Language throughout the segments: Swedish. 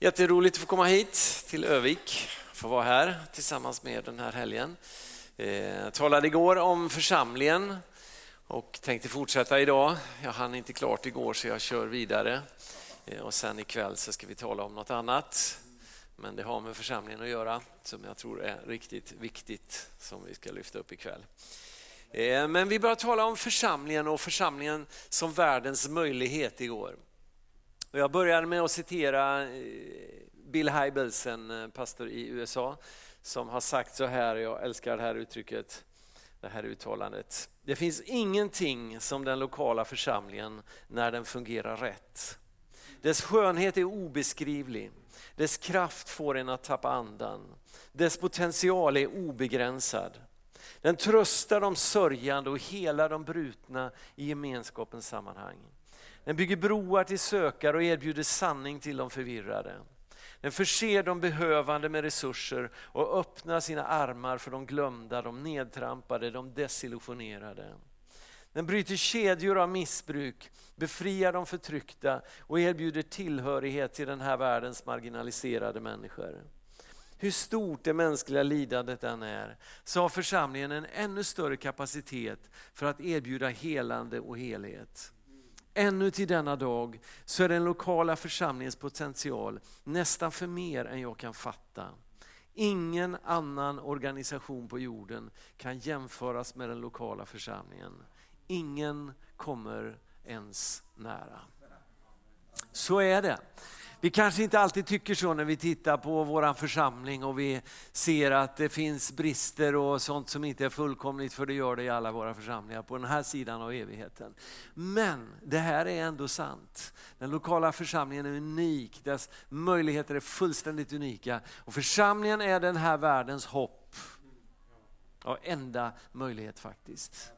Jätteroligt att få komma hit till Övik, få vara här tillsammans med er den här helgen. Eh, jag talade igår om församlingen och tänkte fortsätta idag. Jag hann inte klart igår så jag kör vidare. Eh, och sen ikväll så ska vi tala om något annat. Men det har med församlingen att göra som jag tror är riktigt viktigt som vi ska lyfta upp ikväll. Eh, men vi börjar tala om församlingen och församlingen som världens möjlighet igår. Och jag började med att citera eh, Bill Hybels, en eh, pastor i USA, som har sagt så här, jag älskar det här uttrycket, det här uttalandet. Det finns ingenting som den lokala församlingen när den fungerar rätt. Dess skönhet är obeskrivlig, dess kraft får en att tappa andan, dess potential är obegränsad. Den tröstar de sörjande och hela de brutna i gemenskapens sammanhang. Den bygger broar till sökare och erbjuder sanning till de förvirrade. Den förser de behövande med resurser och öppnar sina armar för de glömda, de nedtrampade, de desillusionerade. Den bryter kedjor av missbruk, befriar de förtryckta och erbjuder tillhörighet till den här världens marginaliserade människor. Hur stort det mänskliga lidandet än är, så har församlingen en ännu större kapacitet för att erbjuda helande och helhet. Ännu till denna dag så är den lokala församlingens potential nästan för mer än jag kan fatta. Ingen annan organisation på jorden kan jämföras med den lokala församlingen. Ingen kommer ens nära. Så är det. Vi kanske inte alltid tycker så när vi tittar på vår församling och vi ser att det finns brister och sånt som inte är fullkomligt, för det gör det i alla våra församlingar på den här sidan av evigheten. Men det här är ändå sant. Den lokala församlingen är unik, dess möjligheter är fullständigt unika och församlingen är den här världens hopp. Ja, enda möjlighet faktiskt.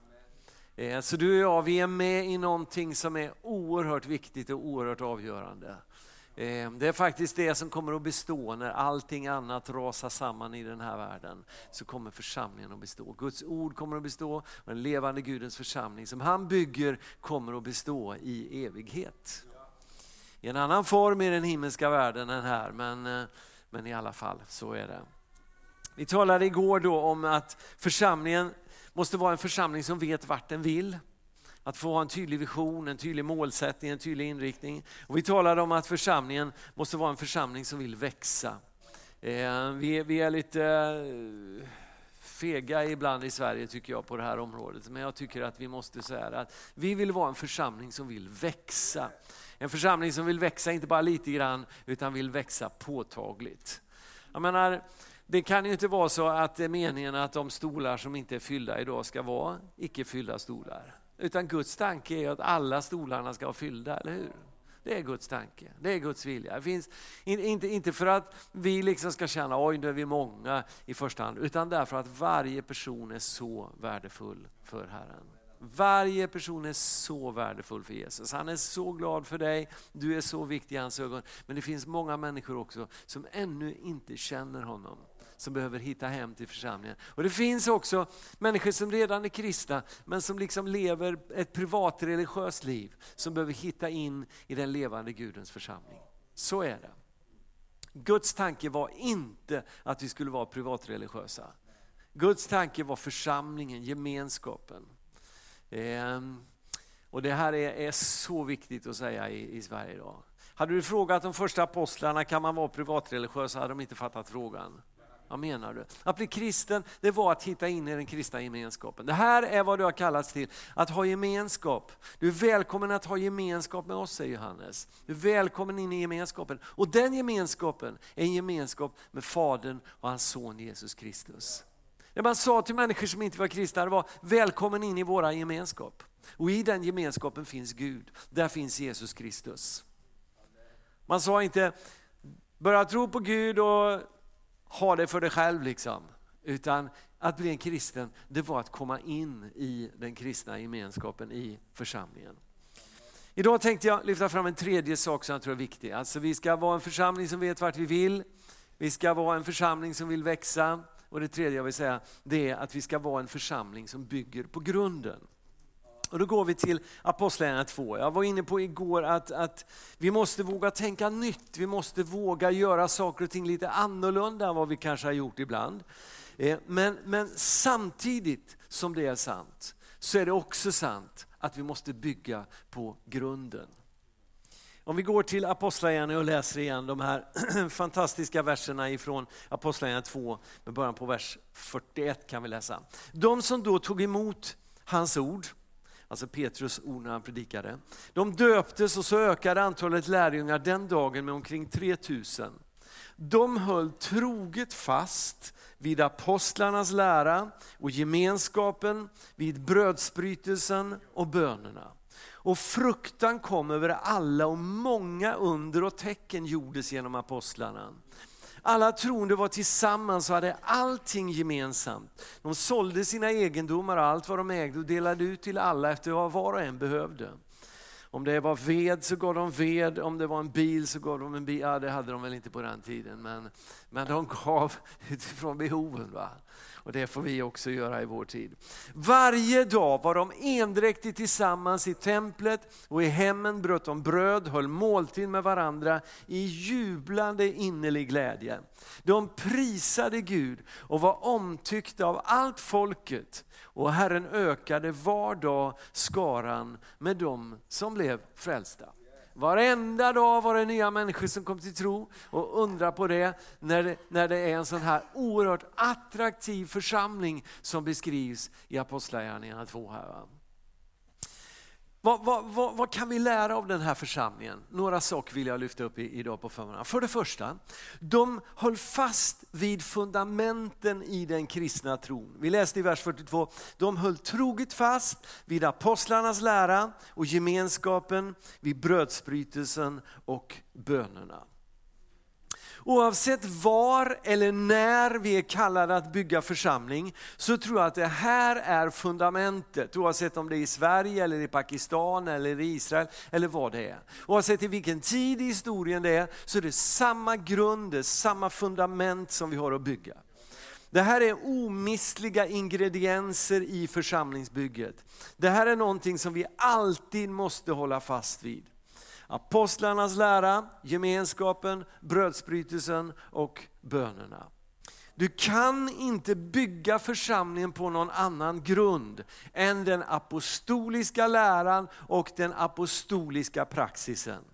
Eh, så du och jag, vi är med i någonting som är oerhört viktigt och oerhört avgörande. Ehm, det är faktiskt det som kommer att bestå när allting annat rasar samman i den här världen. Så kommer församlingen att bestå. Guds ord kommer att bestå och den levande Gudens församling som han bygger kommer att bestå i evighet. I en annan form i den himmelska världen än här men, eh, men i alla fall så är det. Vi talade igår då om att församlingen måste vara en församling som vet vart den vill. Att få ha en tydlig vision, en tydlig målsättning, en tydlig inriktning. Och vi talade om att församlingen måste vara en församling som vill växa. Eh, vi, vi är lite eh, fega ibland i Sverige tycker jag på det här området. Men jag tycker att vi måste säga att vi vill vara en församling som vill växa. En församling som vill växa, inte bara lite grann, utan vill växa påtagligt. Jag menar, det kan ju inte vara så att det är meningen att de stolar som inte är fyllda idag ska vara icke fyllda stolar. Utan Guds tanke är att alla stolarna ska vara fyllda, eller hur? Det är Guds tanke, det är Guds vilja. Det finns, inte, inte för att vi liksom ska känna oj nu är vi många i första hand, utan därför att varje person är så värdefull för Herren. Varje person är så värdefull för Jesus. Han är så glad för dig, du är så viktig i hans ögon. Men det finns många människor också som ännu inte känner honom som behöver hitta hem till församlingen. Och Det finns också människor som redan är kristna men som liksom lever ett privat religiöst liv som behöver hitta in i den levande Gudens församling. Så är det. Guds tanke var inte att vi skulle vara privatreligiösa. Guds tanke var församlingen, gemenskapen. Ehm, och Det här är, är så viktigt att säga i, i Sverige idag. Hade du frågat de första apostlarna, kan man vara privatreligiös, hade de inte fattat frågan. Vad menar du? Att bli kristen, det var att hitta in i den kristna gemenskapen. Det här är vad du har kallats till, att ha gemenskap. Du är välkommen att ha gemenskap med oss, säger Johannes. Du är välkommen in i gemenskapen. Och den gemenskapen är en gemenskap med Fadern och hans son Jesus Kristus. Det man sa till människor som inte var kristna var, välkommen in i vår gemenskap. Och i den gemenskapen finns Gud, där finns Jesus Kristus. Man sa inte, börja tro på Gud och ha det för dig själv liksom. Utan att bli en kristen, det var att komma in i den kristna gemenskapen i församlingen. Idag tänkte jag lyfta fram en tredje sak som jag tror är viktig. Alltså vi ska vara en församling som vet vart vi vill. Vi ska vara en församling som vill växa. Och det tredje jag vill säga, det är att vi ska vara en församling som bygger på grunden. Och då går vi till Apostlagärningarna 2. Jag var inne på igår att, att vi måste våga tänka nytt. Vi måste våga göra saker och ting lite annorlunda än vad vi kanske har gjort ibland. Eh, men, men samtidigt som det är sant så är det också sant att vi måste bygga på grunden. Om vi går till Apostlagärningarna och läser igen de här fantastiska verserna ifrån Apostlagärningarna 2, med början på vers 41 kan vi läsa. De som då tog emot hans ord, alltså Petrus ord när han predikade, de döptes och så ökade antalet lärjungar den dagen med omkring 3000. De höll troget fast vid apostlarnas lära och gemenskapen, vid brödsbrytelsen och bönerna. Och fruktan kom över alla och många under och tecken gjordes genom apostlarna. Alla troende var tillsammans och hade allting gemensamt. De sålde sina egendomar och allt vad de ägde och delade ut till alla efter vad var och en behövde. Om det var ved så gav de ved, om det var en bil så gav de en bil. Ja, det hade de väl inte på den tiden, men, men de gav utifrån behoven. Va? Och det får vi också göra i vår tid. Varje dag var de endräktigt tillsammans i templet och i hemmen bröt de bröd, höll måltid med varandra i jublande innerlig glädje. De prisade Gud och var omtyckta av allt folket och Herren ökade var dag skaran med dem som blev frälsta. Varenda dag var det nya människor som kom till tro och undra på det när, det när det är en sån här oerhört attraktiv församling som beskrivs i Apostlagärningarna 2. Här, va? Vad, vad, vad, vad, kan vi lära av den här församlingen? Några saker vill jag lyfta upp idag på förmiddagen. För det första, de höll fast vid fundamenten i den kristna tron. Vi läste i vers 42, de höll troget fast vid apostlarnas lära och gemenskapen, vid brödsbrytelsen och bönerna. Oavsett var eller när vi är kallade att bygga församling så tror jag att det här är fundamentet. Oavsett om det är i Sverige, eller i Pakistan, eller i Israel eller vad det är. Oavsett i vilken tid i historien det är så är det samma grund, samma fundament som vi har att bygga. Det här är omistliga ingredienser i församlingsbygget. Det här är någonting som vi alltid måste hålla fast vid apostlarnas lära, gemenskapen, brödsbrytelsen och bönerna. Du kan inte bygga församlingen på någon annan grund än den apostoliska läran och den apostoliska praxisen.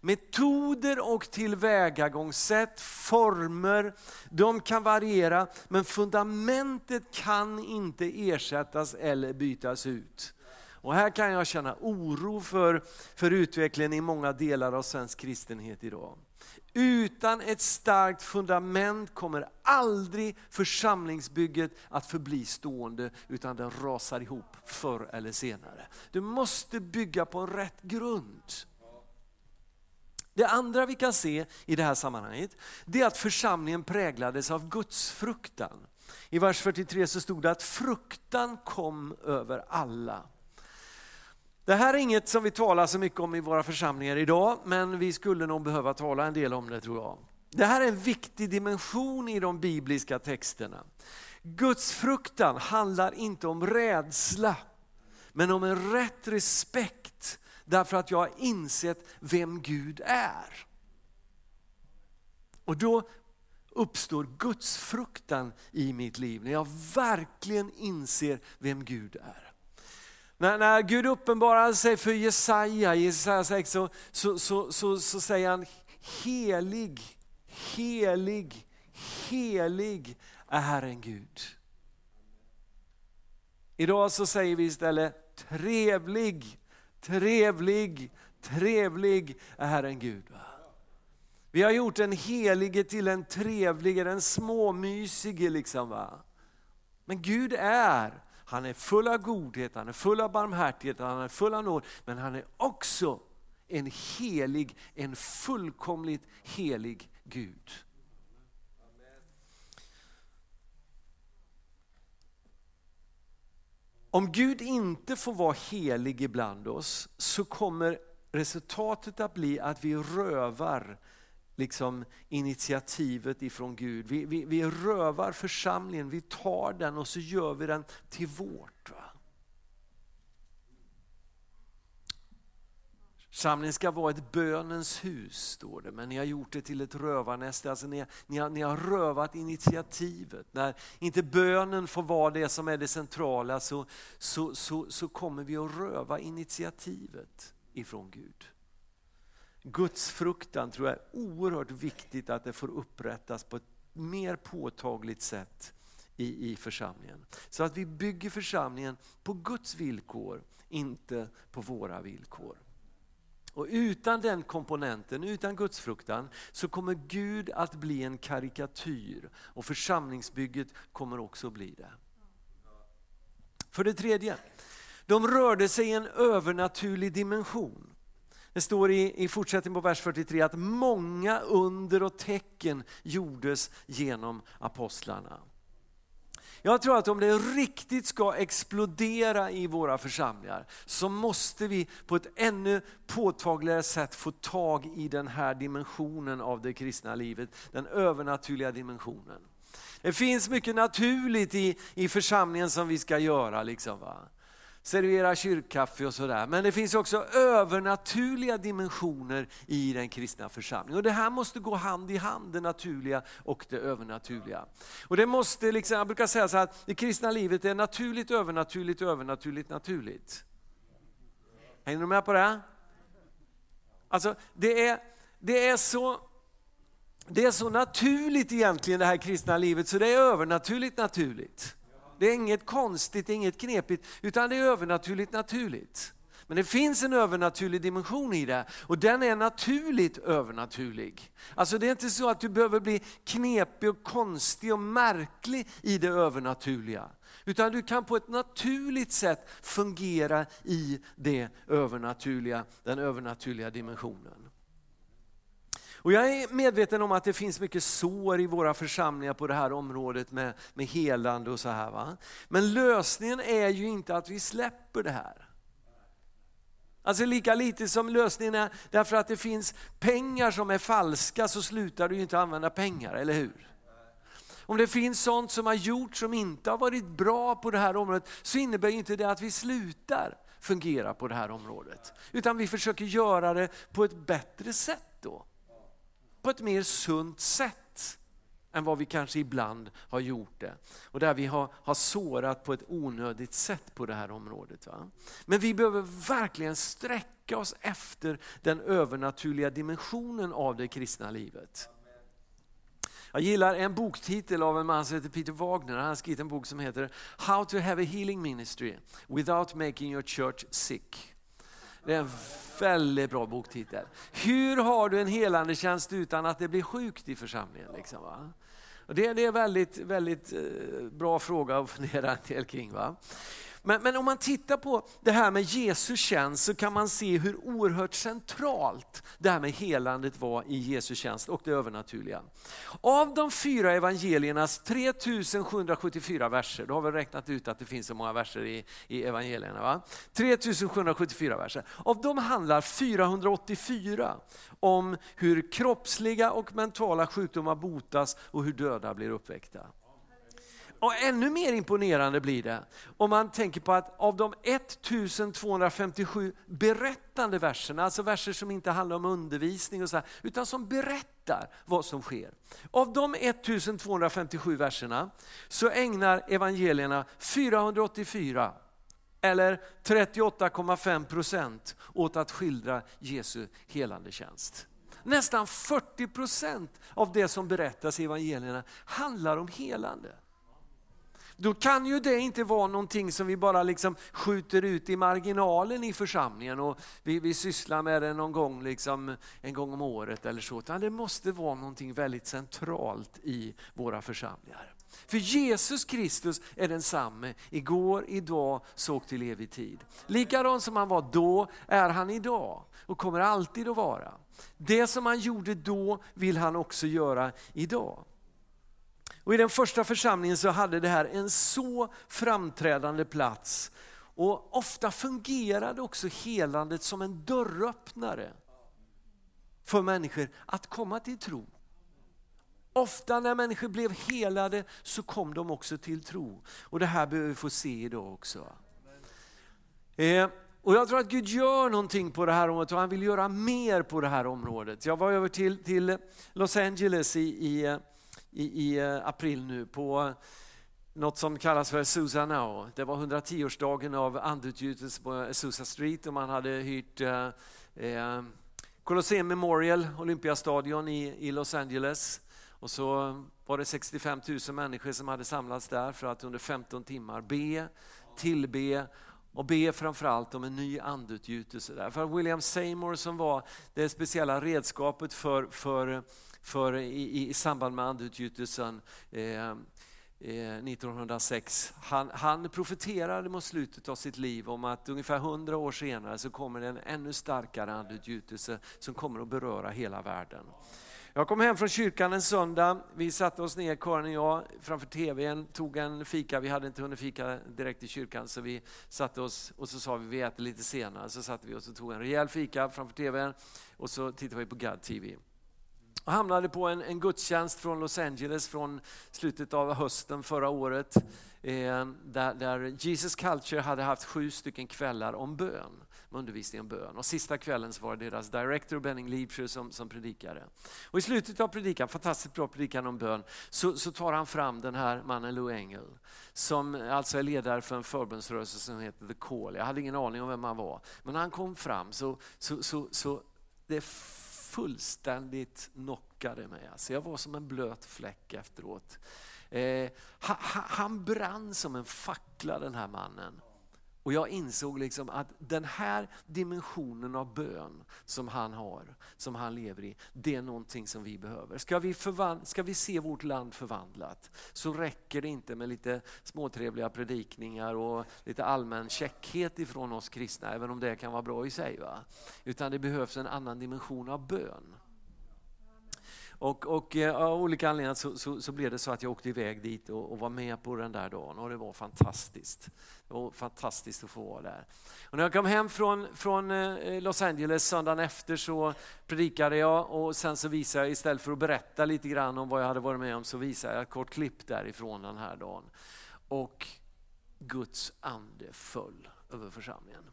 Metoder och tillvägagångssätt, former, de kan variera men fundamentet kan inte ersättas eller bytas ut. Och här kan jag känna oro för, för utvecklingen i många delar av svensk kristenhet idag. Utan ett starkt fundament kommer aldrig församlingsbygget att förbli stående utan det rasar ihop förr eller senare. Du måste bygga på rätt grund. Det andra vi kan se i det här sammanhanget, det är att församlingen präglades av Guds fruktan. I vers 43 så stod det att fruktan kom över alla. Det här är inget som vi talar så mycket om i våra församlingar idag, men vi skulle nog behöva tala en del om det tror jag. Det här är en viktig dimension i de bibliska texterna. Guds fruktan handlar inte om rädsla, men om en rätt respekt därför att jag har insett vem Gud är. Och då uppstår Guds fruktan i mitt liv, när jag verkligen inser vem Gud är. När, när Gud uppenbarar sig för Jesaja i Jesaja 6 så, så, så, så, så säger han helig, helig, helig är Herren Gud. Idag så säger vi istället trevlig, trevlig, trevlig är Herren Gud. Vi har gjort en helige till en trevlig, en småmysige liksom. Va? Men Gud är han är full av godhet, han är full av barmhärtighet, han är full av nåd. Men han är också en helig, en fullkomligt helig Gud. Om Gud inte får vara helig ibland oss så kommer resultatet att bli att vi rövar liksom initiativet ifrån Gud. Vi, vi, vi rövar församlingen, vi tar den och så gör vi den till vårt. Va? Församlingen ska vara ett bönens hus, står det, men ni har gjort det till ett rövarnäste. Alltså ni, ni, har, ni har rövat initiativet. När inte bönen får vara det som är det centrala så, så, så, så kommer vi att röva initiativet ifrån Gud. Guds fruktan tror jag är oerhört viktigt att det får upprättas på ett mer påtagligt sätt i, i församlingen. Så att vi bygger församlingen på Guds villkor, inte på våra villkor. Och utan den komponenten, utan gudsfruktan, så kommer Gud att bli en karikatyr och församlingsbygget kommer också att bli det. För det tredje, de rörde sig i en övernaturlig dimension. Det står i, i fortsättningen på vers 43 att många under och tecken gjordes genom apostlarna. Jag tror att om det riktigt ska explodera i våra församlingar så måste vi på ett ännu påtagligare sätt få tag i den här dimensionen av det kristna livet, den övernaturliga dimensionen. Det finns mycket naturligt i, i församlingen som vi ska göra. Liksom, va? Servera kyrkkaffe och sådär. Men det finns också övernaturliga dimensioner i den kristna församlingen. Och det här måste gå hand i hand, det naturliga och det övernaturliga. Och det måste, liksom, jag brukar säga så att det kristna livet är naturligt, övernaturligt, övernaturligt, naturligt. Hänger du med på det? Alltså, det är, det är så det är så naturligt egentligen det här kristna livet så det är övernaturligt naturligt. Det är inget konstigt, inget knepigt, utan det är övernaturligt naturligt. Men det finns en övernaturlig dimension i det och den är naturligt övernaturlig. Alltså det är inte så att du behöver bli knepig och konstig och märklig i det övernaturliga. Utan du kan på ett naturligt sätt fungera i det övernaturliga, den övernaturliga dimensionen. Och jag är medveten om att det finns mycket sår i våra församlingar på det här området med, med helande och så här. Va? Men lösningen är ju inte att vi släpper det här. Alltså lika lite som lösningen är därför att det finns pengar som är falska så slutar du ju inte använda pengar, eller hur? Om det finns sånt som har gjorts som inte har varit bra på det här området så innebär inte det att vi slutar fungera på det här området. Utan vi försöker göra det på ett bättre sätt då på ett mer sunt sätt än vad vi kanske ibland har gjort det. Och där vi har, har sårat på ett onödigt sätt på det här området. Va? Men vi behöver verkligen sträcka oss efter den övernaturliga dimensionen av det kristna livet. Jag gillar en boktitel av en man som heter Peter Wagner. Han har skrivit en bok som heter How to have a healing ministry without making your church sick. Det är en väldigt bra boktitel. Hur har du en helande tjänst utan att det blir sjukt i församlingen? Liksom, va? Och det, det är en väldigt, väldigt eh, bra fråga att fundera en del kring. Va? Men, men, om man tittar på det här med Jesu tjänst så kan man se hur oerhört centralt det här med helandet var i Jesu tjänst och det övernaturliga. Av de fyra evangeliernas 3774 verser, då har vi räknat ut att det finns så många verser i, i evangelierna. Va? 3774 verser. Av dem handlar 484 om hur kroppsliga och mentala sjukdomar botas och hur döda blir uppväckta. Och ännu mer imponerande blir det om man tänker på att av de 1257 berättande verserna, alltså verser som inte handlar om undervisning och så här, utan som berättar vad som sker. Av de 1257 verserna så ägnar evangelierna 484 eller 38,5 procent åt att skildra Jesu helande tjänst. Nästan 40 procent av det som berättas i evangelierna handlar om helande. Då kan ju det inte vara någonting som vi bara liksom skjuter ut i marginalen i församlingen och vi, vi sysslar med det någon gång, liksom, en gång om året eller så. Utan det måste vara någonting väldigt centralt i våra församlingar. För Jesus Kristus är densamme igår, idag, såg till evig tid. Likadant som han var då är han idag och kommer alltid att vara. Det som han gjorde då vill han också göra idag. Och I den första församlingen så hade det här en så framträdande plats. Och Ofta fungerade också helandet som en dörröppnare för människor att komma till tro. Ofta när människor blev helade så kom de också till tro. Och Det här behöver vi få se idag också. Eh, och jag tror att Gud gör någonting på det här området och han vill göra mer på det här området. Jag var över till, till Los Angeles i, i, eh, i, i eh, april nu på något som kallas för Susa Now. Det var 110-årsdagen av andutgjutelsen på Susa Street och man hade hyrt eh, eh, Colosseum Memorial, Olympiastadion i, i Los Angeles. Och så var det 65 000 människor som hade samlats där för att under 15 timmar be, tillbe och be framförallt om en ny andutgjutelse. Där. För William Seymour som var det speciella redskapet för, för, för i, i samband med andutgjutelsen eh, eh 1906. Han, han profeterade mot slutet av sitt liv om att ungefär 100 år senare så kommer det en ännu starkare andutgjutelse som kommer att beröra hela världen. Jag kom hem från kyrkan en söndag. Vi satte oss ner, Karin och jag, framför tvn, tog en fika. Vi hade inte hunnit fika direkt i kyrkan så vi satte oss och så sa vi vi äter lite senare. Så satte vi oss och tog en rejäl fika framför tvn och så tittade vi på God TV. Jag hamnade på en, en gudstjänst från Los Angeles från slutet av hösten förra året. Eh, där, där, Jesus Culture hade haft sju stycken kvällar om bön, med undervisning om bön. Och sista kvällen så var det deras director Benning Liebscher som, som predikade. Och I slutet av predikan, fantastiskt bra predikan om bön, så, så tar han fram den här mannen Lou Engel. Som alltså är ledare för en förbundsrörelse som heter The Call. Jag hade ingen aning om vem han var. Men när han kom fram så, så, så, så det fullständigt knockade mig. Alltså jag var som en blöt fläck efteråt. Eh, han, han brann som en fackla den här mannen. Och jag insåg liksom att den här dimensionen av bön som han har, som han lever i, det är någonting som vi behöver. Ska vi, ska vi se vårt land förvandlat så räcker det inte med lite småtrevliga predikningar och lite allmän käckhet ifrån oss kristna, även om det kan vara bra i sig. Va? Utan det behövs en annan dimension av bön. Och, och eh, av olika anledningar så, så, så, blev det så att jag åkte iväg dit och, och, var med på den där dagen och det var fantastiskt. Det var fantastiskt att få vara där. Och när jag kom hem från, från eh, Los Angeles söndagen efter så predikade jag och sen så visade jag istället för att berätta lite grann om vad jag hade varit med om så visade jag ett kort klipp därifrån den här dagen. Och Guds ande föll över församlingen.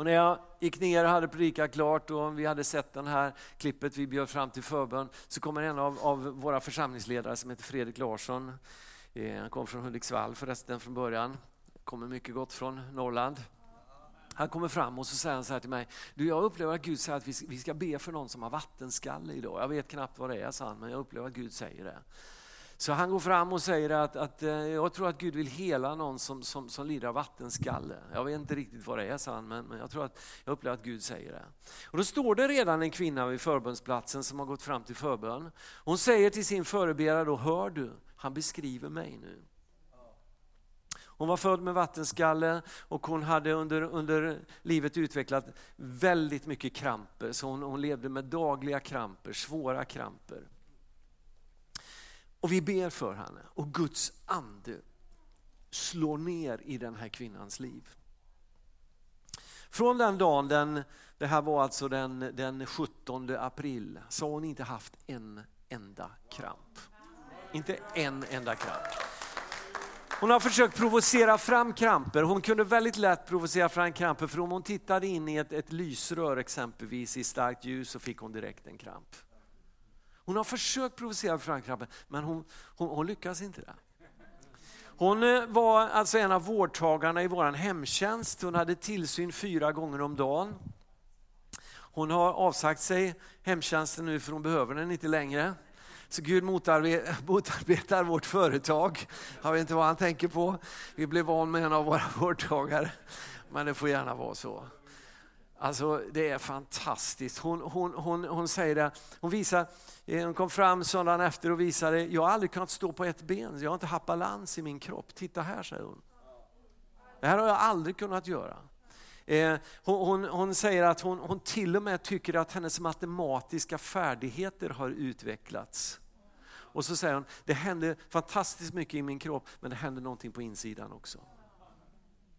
Och när jag gick ner och hade predikat klart och vi hade sett den här klippet, vi bjöd fram till förbön, så kommer en av, av våra församlingsledare som heter Fredrik Larsson. Eh, han kom från Hudiksvall förresten från början, kommer mycket gott från Norrland. Han kommer fram och så säger han så här till mig, du jag upplever att Gud säger att vi ska be för någon som har vattenskalle idag. Jag vet knappt vad det är, sa han, men jag upplever att Gud säger det. Så han går fram och säger att, att eh, jag tror att Gud vill hela någon som, som, som lider av vattenskalle. Jag vet inte riktigt vad det är, sa han, men, men jag tror att jag upplever att Gud säger det. Och då står det redan en kvinna vid förbönsplatsen som har gått fram till förbön. Hon säger till sin förebedjare då, hör du, han beskriver mig nu. Hon var född med vattenskalle och hon hade under, under livet utvecklat väldigt mycket kramper. Så hon, hon levde med dagliga kramper, svåra kramper. Och vi ber för henne och Guds ande slår ner i den här kvinnans liv. Från den dagen, den, det här var alltså den, den 17 april, så har hon inte haft en enda kramp. Inte en enda kramp. Hon har försökt provocera fram kramper. Hon kunde väldigt lätt provocera fram kramper för om hon tittade in i ett, ett lysrör exempelvis i starkt ljus så fick hon direkt en kramp. Hon har försökt provocera fram men hon, hon, hon lyckas inte. Där. Hon eh, var alltså en av vårdtagarna i vår hemtjänst. Hon hade tillsyn fyra gånger om dagen. Hon har avsagt sig hemtjänsten nu för hon behöver den inte längre. Så Gud motarbetar vårt företag. Jag vet inte vad han tänker på. Vi blev van med en av våra vårdtagare. Men det får gärna vara så. Alltså det är fantastiskt. Hon, hon, hon, hon säger det, hon visar, eh, hon kom fram söndagen efter och visade, jag har aldrig kunnat stå på ett ben, jag har inte haft balans i min kropp. Titta här, säger hon. Det här har jag aldrig kunnat göra. Eh, hon, hon, hon, säger att hon, hon till och med tycker att hennes matematiska färdigheter har utvecklats. Och så säger hon, det händer fantastiskt mycket i min kropp, men det händer någonting på insidan också.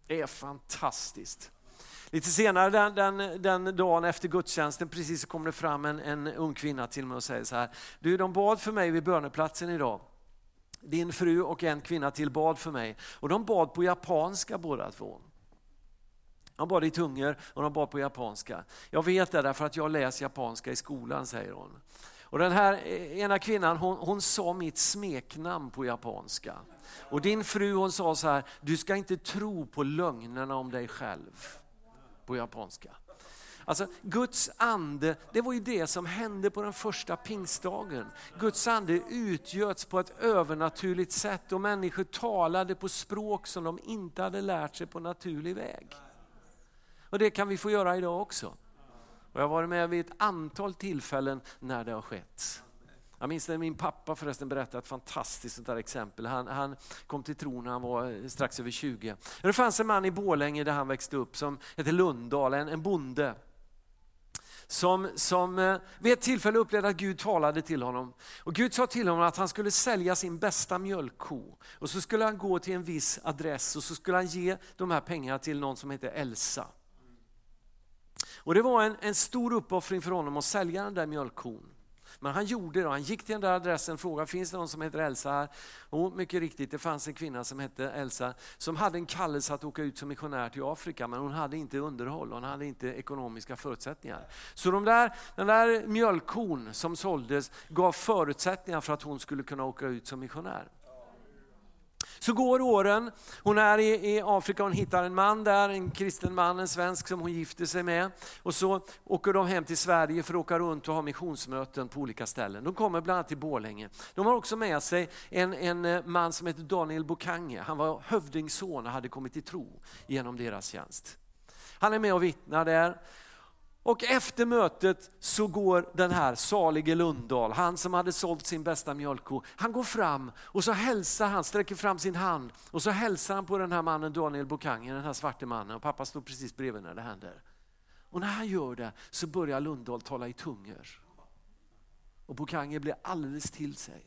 Det är fantastiskt. Lite senare den, den, den dagen efter gudstjänsten precis så kom det fram en, en ung kvinna till mig och säger så här, du de bad för mig vid böneplatsen idag. Din fru och en kvinna till bad för mig och de bad på japanska båda två. De bad i tungor och de bad på japanska. Jag vet det därför att jag läser japanska i skolan, säger hon. Och den här eh, ena kvinnan hon, hon sa mitt smeknamn på japanska. Och din fru hon sa så här, du ska inte tro på lögnerna om dig själv. På japanska. Alltså Guds ande, det var ju det som hände på den första pingstdagen. Guds ande utgöts på ett övernaturligt sätt och människor talade på språk som de inte hade lärt sig på naturlig väg. Och det kan vi få göra idag också. Och jag har varit med vid ett antal tillfällen när det har skett. Jag minns när min pappa förresten berättade ett fantastiskt sånt där exempel. Han, han kom till tro när han var strax över 20. Det fanns en man i Bålänge där han växte upp som hette Lundahl, en, en bonde som, som eh, vid ett tillfälle upplevde att Gud talade till honom. Och Gud sa till honom att han skulle sälja sin bästa mjölkko. Och så skulle han gå till en viss adress och så skulle han ge de här pengarna till någon som heter Elsa. Och Det var en, en stor uppoffring för honom att sälja den där mjölkkon. Men han gjorde det. Han gick till den där adressen och frågade, finns det någon som heter Elsa här? Och mycket riktigt, det fanns en kvinna som hette Elsa som hade en kallelse att åka ut som missionär till Afrika, men hon hade inte underhåll, hon hade inte ekonomiska förutsättningar. Så de där, den där mjölkkon som såldes gav förutsättningar för att hon skulle kunna åka ut som missionär. Så går åren, hon är i, i Afrika, hon hittar en man där, en kristen man, en svensk som hon gifter sig med. Och så åker de hem till Sverige för att åka runt och ha missionsmöten på olika ställen. De kommer bland annat till Borlänge. De har också med sig en, en eh, man som heter Daniel Bokange. Han var hövdingsson och hade kommit till tro genom deras tjänst. Han är med och vittnar där. Och efter mötet så går den här salige Lundahl, han som hade sålt sin bästa mjölkko, han går fram och så hälsar han, sträcker fram sin hand och så hälsar han på den här mannen Daniel Bokanger, den här svarte mannen och pappa står precis bredvid när det händer. Och när han gör det så börjar Lundahl tala i tungor. Och Bokanger blir alldeles till sig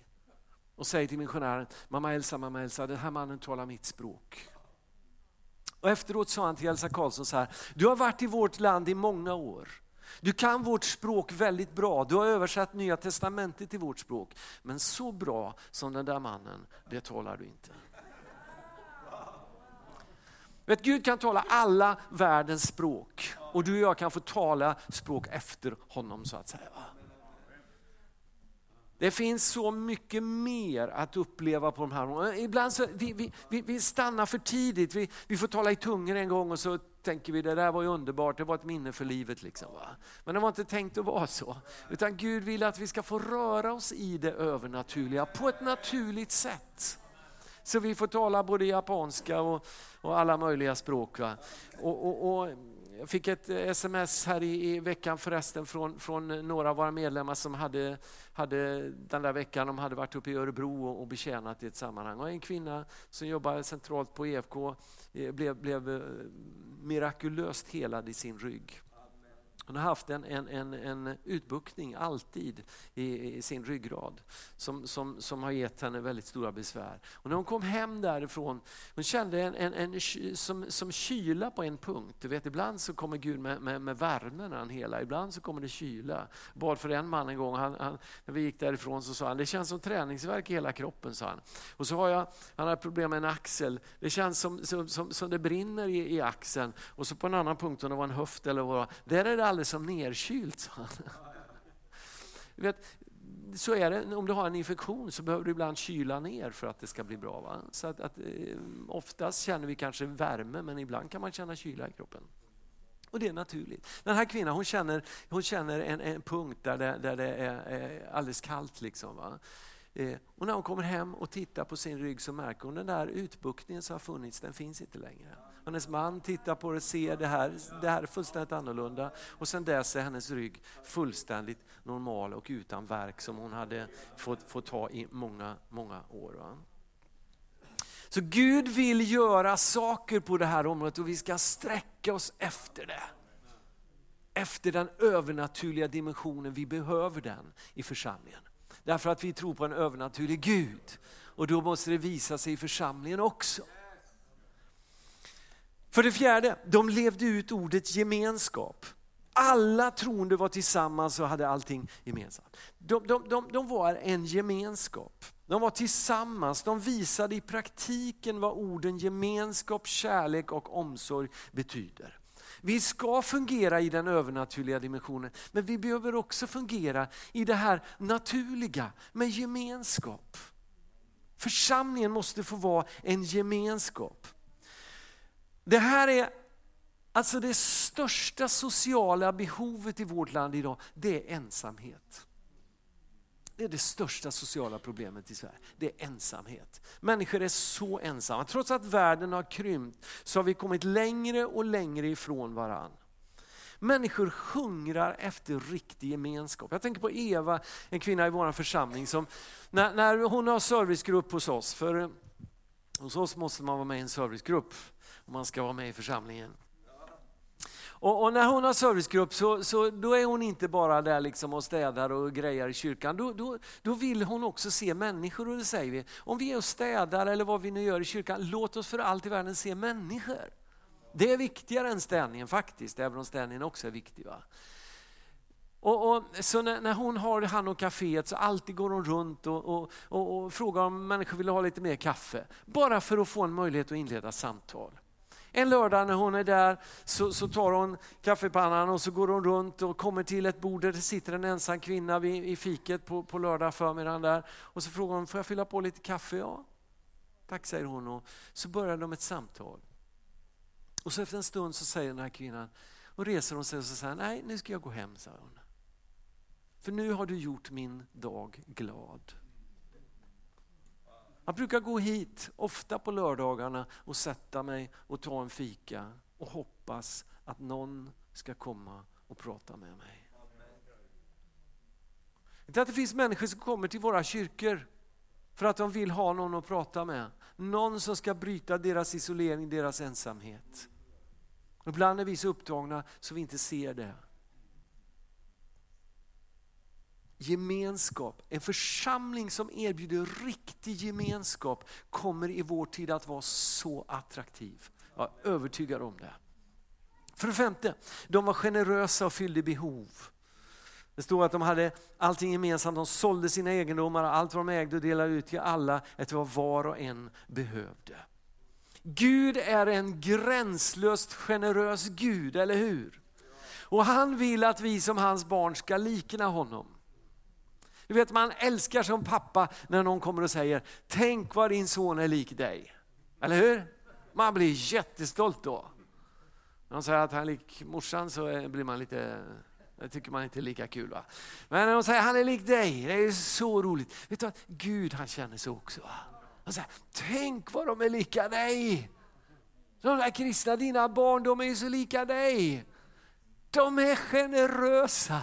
och säger till missionären, mamma Elsa, mamma Elsa, den här mannen talar mitt språk. Och efteråt sa han till Elsa Karlsson så här, du har varit i vårt land i många år. Du kan vårt språk väldigt bra, du har översatt Nya Testamentet till vårt språk. Men så bra som den där mannen, det talar du inte. Vet, Gud kan tala alla världens språk och du och jag kan få tala språk efter honom så att säga. Det finns så mycket mer att uppleva på de här Ibland så, vi, vi, vi, stannar för tidigt, vi, vi får tala i tungor en gång och så tänker vi det där var ju underbart, det var ett minne för livet. Liksom, va? Men det var inte tänkt att vara så. Utan Gud vill att vi ska få röra oss i det övernaturliga på ett naturligt sätt. Så vi får tala både japanska och, och alla möjliga språk. Va? Och, och, och jag fick ett eh, sms här i, i, veckan förresten från, från eh, några av våra medlemmar som hade, hade den där veckan de hade varit uppe i Örebro och, och betjänat i ett sammanhang. Och en kvinna som jobbar centralt på EFK eh, blev, blev mirakulöst helad i sin rygg. Hon har haft en, en, en, en utbuktning alltid i, i, sin ryggrad som, som, som har gett henne väldigt stora besvär. Och när hon kom hem därifrån, hon kände en, en, en, som, som kyla på en punkt. Du vet, ibland så kommer Gud med, med, med värme när han helar, ibland så kommer det kyla. Bad för en man en gång, han, han, när vi gick därifrån så sa han, det känns som träningsverk i hela kroppen, sa han. Och så har jag, han har problem med en axel, det känns som, som, som, som det brinner i, i axeln. Och så på en annan punkt, om det var en höft eller vad där är det alldeles som nerkylt, sa han. Vet, så är det, om du har en infektion så behöver du ibland kyla ner för att det ska bli bra. Va? Så att, att, eh, oftast känner vi kanske värme men ibland kan man känna kyla i kroppen. Och det är naturligt. Den här kvinnan hon känner, hon känner en, en punkt där det, där det är, är alldeles kallt. Liksom, va? Eh, och när hon kommer hem och tittar på sin rygg så märker hon den där utbuktningen som har funnits, den finns inte längre. Hennes man tittar på det och ser det här, det här är fullständigt annorlunda. Och sen dess är hennes rygg fullständigt normal och utan verk som hon hade fått, fått ha i många, många år. Va? Så Gud vill göra saker på det här området och vi ska sträcka oss efter det. Efter den övernaturliga dimensionen, vi behöver den i församlingen. Därför att vi tror på en övernaturlig Gud. Och då måste det visa sig i församlingen också. För det fjärde, de levde ut ordet gemenskap. Alla troende var tillsammans och hade allting gemensamt. De, de, de, de var en gemenskap. De var tillsammans, de visade i praktiken vad orden gemenskap, kärlek och omsorg betyder. Vi ska fungera i den övernaturliga dimensionen, men vi behöver också fungera i det här naturliga med gemenskap. Församlingen måste få vara en gemenskap. Det här är alltså det största sociala behovet i vårt land idag, det är ensamhet. Det är det största sociala problemet i Sverige. Det är ensamhet. Människor är så ensamma. Trots att världen har krympt så har vi kommit längre och längre ifrån varandra. Människor hungrar efter riktig gemenskap. Jag tänker på Eva, en kvinna i vår församling som när, när hon har servicegrupp hos oss, för hos oss måste man vara med i en servicegrupp om man ska vara med i församlingen. Och, och, när hon har servicegrupp så, så då är hon inte bara där liksom och städar och grejar i kyrkan. Då, då, då vill hon också se människor och det säger vi. Om vi är och städar eller vad vi nu gör i kyrkan, låt oss för allt i världen se människor. Det är viktigare än städningen faktiskt, även om städningen också är viktig. Va? Och, och, så när, när, hon har hand om kaféet så alltid går hon runt och, och, och, och frågar om människor vill ha lite mer kaffe. Bara för att få en möjlighet att inleda samtal. En lördag när hon är där så, så, tar hon kaffepannan och så går hon runt och kommer till ett bord där det sitter en ensam kvinna vid, i fiket på, på lördag förmiddagen där. Och så frågar hon, får jag fylla på lite kaffe? Ja. Tack säger hon och så börjar de ett samtal. Och så efter en stund så säger den här kvinnan, och reser hon sig och så säger nej nu ska jag gå hem, säger hon. För nu har du gjort min dag glad. Jag brukar gå hit ofta på lördagarna och sätta mig och ta en fika och hoppas att någon ska komma och prata med mig. Inte att det finns människor som kommer till våra kyrkor för att de vill ha någon att prata med. Någon som ska bryta deras isolering, deras ensamhet. Ibland är vi så upptagna så vi inte ser det gemenskap, en församling som erbjuder riktig gemenskap kommer i vår tid att vara så attraktiv. Jag är övertygad om det. För det femte, de var generösa och fyllde behov. Det står att de hade allting gemensamt, de sålde sina egendomar, allt vad de ägde och delade ut till alla efter vad var och en behövde. Gud är en gränslöst generös Gud, eller hur? Och han vill att vi som hans barn ska likna honom. Du vet man älskar som pappa när någon kommer och säger, tänk vad din son är lik dig. Eller hur? Man blir jättestolt då. När de säger att han är lik morsan så blir man lite, det tycker man inte är lika kul. Va? Men när de säger att han är lik dig, det är så roligt. Vet du vad? Gud han känner så också. Va? Han säger, tänk vad de är lika dig. De där kristna, dina barn, de är ju så lika dig. De är generösa,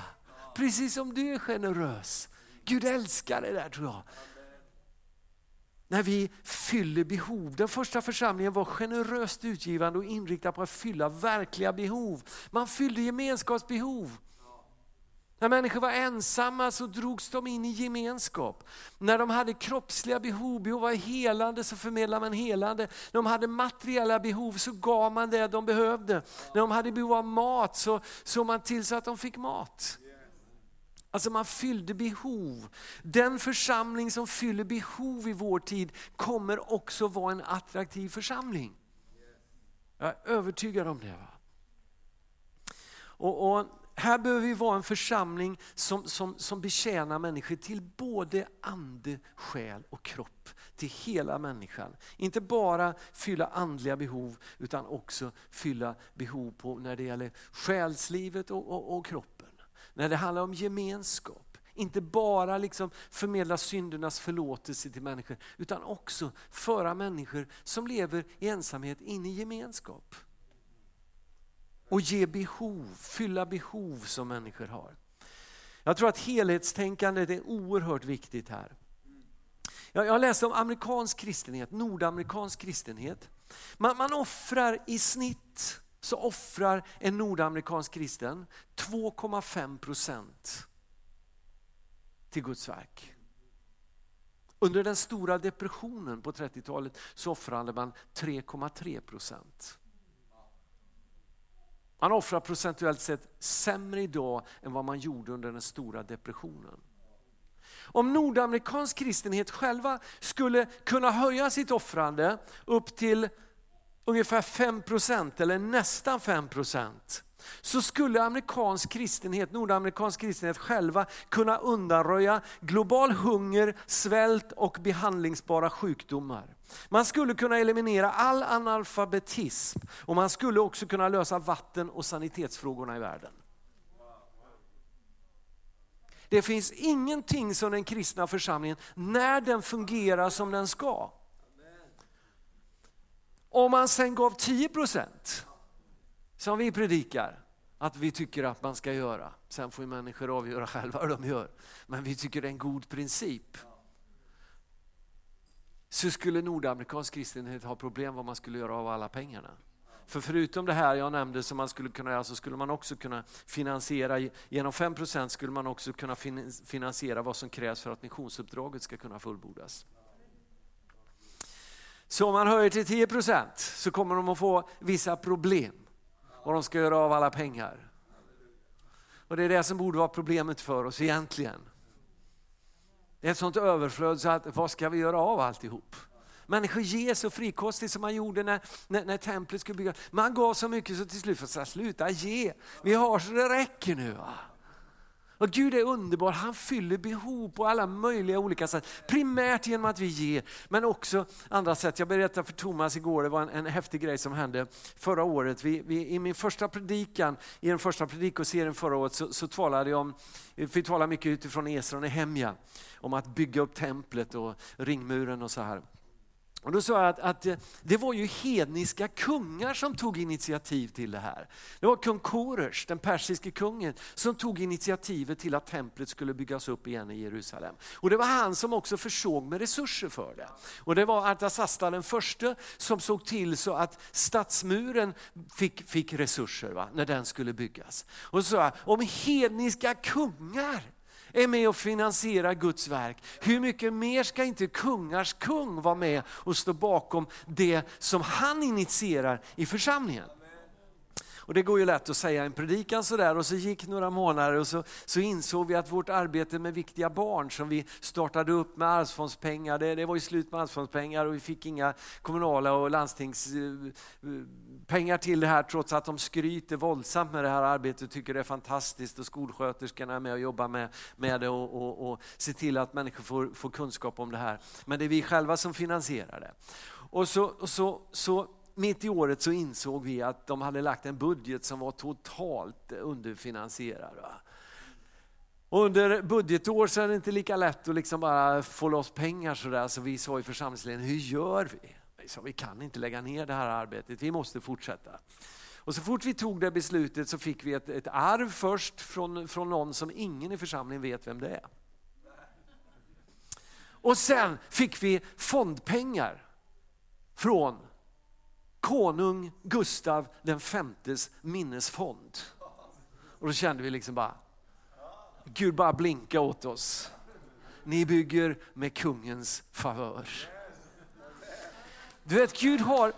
precis som du är generös. Gud älskar det där tror jag. När vi fyller behov. Den första församlingen var generöst utgivande och inriktad på att fylla verkliga behov. Man fyllde gemenskapsbehov. När människor var ensamma så drogs de in i gemenskap. När de hade kroppsliga behov, behov av helande så förmedlade man helande. När de hade materiella behov så gav man det de behövde. När de hade behov av mat så såg man till så att de fick mat. Alltså man fyllde behov. Den församling som fyller behov i vår tid kommer också vara en attraktiv församling. Jag är övertygad om det. Va? Och, och, här behöver vi vara en församling som, som, som betjänar människor till både ande, själ och kropp. Till hela människan. Inte bara fylla andliga behov utan också fylla behov på när det gäller själslivet och, och, och kroppen när det handlar om gemenskap. Inte bara liksom förmedla syndernas förlåtelse till människor, utan också föra människor som lever i ensamhet in i gemenskap. Och ge behov, fylla behov som människor har. Jag tror att helhetstänkandet är oerhört viktigt här. Jag läste om amerikansk kristenhet, nordamerikansk kristenhet. Man, man offrar i snitt så offrar en nordamerikansk kristen 2,5 procent till Guds verk. Under den stora depressionen på 30-talet så offrade man 3,3 procent. Man offrar procentuellt sett sämre idag än vad man gjorde under den stora depressionen. Om nordamerikansk kristenhet själva skulle kunna höja sitt offrande upp till ungefär 5% eller nästan 5% så skulle amerikansk kristenhet, nordamerikansk kristenhet själva kunna undanröja global hunger, svält och behandlingsbara sjukdomar. Man skulle kunna eliminera all analfabetism och man skulle också kunna lösa vatten och sanitetsfrågorna i världen. Det finns ingenting som den kristna församlingen, när den fungerar som den ska. Om man sen gav 10 procent, som vi predikar, att vi tycker att man ska göra. Sen får människor avgöra själva vad de gör. Men vi tycker det är en god princip. Så skulle nordamerikansk kristenhet ha problem vad man skulle göra av alla pengarna. För förutom det här jag nämnde som man skulle kunna göra så skulle man också kunna finansiera, genom 5% skulle man också kunna finansiera vad som krävs för att missionsuppdraget ska kunna fullbordas. Så om man höjer till 10% så kommer de att få vissa problem. Vad de ska göra av alla pengar. Och det är det som borde vara problemet för oss egentligen. Det är ett sånt överflöd så att vad ska vi göra av alltihop? Människor ger så frikostigt som man gjorde när, när, när templet skulle byggas. Man gav så mycket så till slut får jag sluta ge. Vi har så det räcker nu. Va? Och Gud är underbar, han fyller behov på alla möjliga olika sätt. Primärt genom att vi ger, men också andra sätt. Jag berättade för Thomas igår, det var en, en häftig grej som hände förra året. Vi, vi, I min första predikan, i den första predikoserien förra året, så, så talade jag om, vi talade mycket utifrån Esra och Nehemja, om att bygga upp templet och ringmuren och så här. Och då sa jag att, att, eh, det var ju hedniska kungar som tog initiativ till det här. Det var kung Koresh, den persiske kungen, som tog initiativet till att templet skulle byggas upp igen i Jerusalem. Och det var han som också försåg med resurser för det. Och det var Artasasta den första som såg till så att stadsmuren fick, fick resurser va, när den skulle byggas. Och så sa jag, om hedniska kungar är med och finansierar Guds verk. Hur mycket mer ska inte kungars kung vara med och stå bakom det som han initierar i församlingen? Och det går ju lätt att säga en predikan sådär och så gick några månader och så, så insåg vi att vårt arbete med viktiga barn som vi startade upp med arvsfondspengar, det, det var ju slut med arvsfondspengar och vi fick inga kommunala och landstings pengar till det här trots att de skryter våldsamt med det här arbetet och tycker det är fantastiskt och skolsköterskorna är med och jobbar med, med det och, och, och ser till att människor får, får kunskap om det här. Men det är vi själva som finansierar det. Och så, och så, så mitt i året så insåg vi att de hade lagt en budget som var totalt underfinansierad. Och under budgetår så är det inte lika lätt att liksom bara få loss pengar sådär, så vi sa i församlingsledningen, hur gör vi? Vi sa, vi kan inte lägga ner det här arbetet, vi måste fortsätta. Och så fort vi tog det beslutet så fick vi ett, ett arv först från, från någon som ingen i församlingen vet vem det är. Och sen fick vi fondpengar från konung Gustav den femtes minnesfond. Och då kände vi liksom bara, Gud bara blinka åt oss. Ni bygger med kungens favör. Du vet, Gud har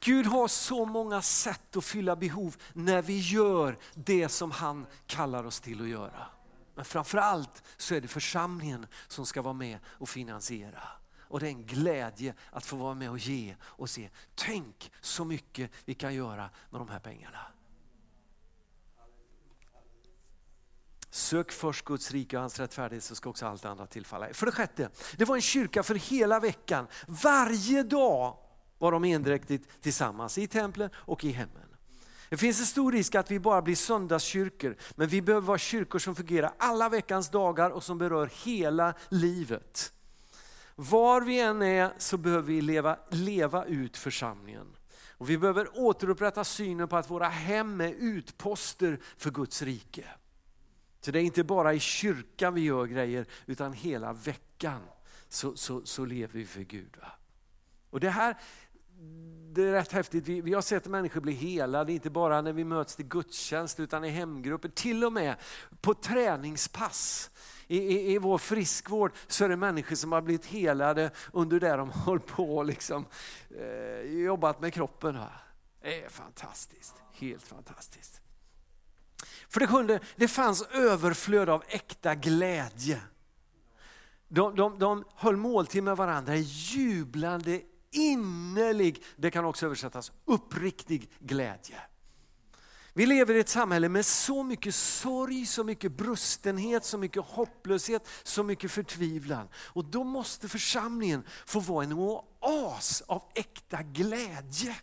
Gud har så många sätt att fylla behov när vi gör det som han kallar oss till att göra. Men framförallt så är det församlingen som ska vara med och finansiera. Och det är en glädje att få vara med och ge och se. Tänk så mycket vi kan göra med de här pengarna. Sök först Guds rike och hans rättfärdighet så ska också allt annat tillfalla För det sjätte, det var en kyrka för hela veckan. Varje dag var de endräktigt tillsammans i templen och i hemmen. Det finns en stor risk att vi bara blir söndagskyrkor, men vi behöver vara kyrkor som fungerar alla veckans dagar och som berör hela livet. Var vi än är så behöver vi leva, leva ut församlingen. Och vi behöver återupprätta synen på att våra hem är utposter för Guds rike. Så det är inte bara i kyrkan vi gör grejer, utan hela veckan så, så, så lever vi för Gud. Va? Och det här det är rätt häftigt. Vi, vi, har sett människor bli helade, inte bara när vi möts till gudstjänst utan i hemgrupper, till och med på träningspass i, i, i vår friskvård så är det människor som har blivit helade under det de har på liksom, eh, jobbat med kroppen. Det är fantastiskt, helt fantastiskt. För det sjunde, det fanns överflöd av äkta glädje. De, de, de höll måltid med varandra i jublande, innerlig, det kan också översättas uppriktig glädje. Vi lever i ett samhälle med så mycket sorg, så mycket brustenhet, så mycket hopplöshet, så mycket förtvivlan. Och då måste församlingen få vara en oas av äkta glädje.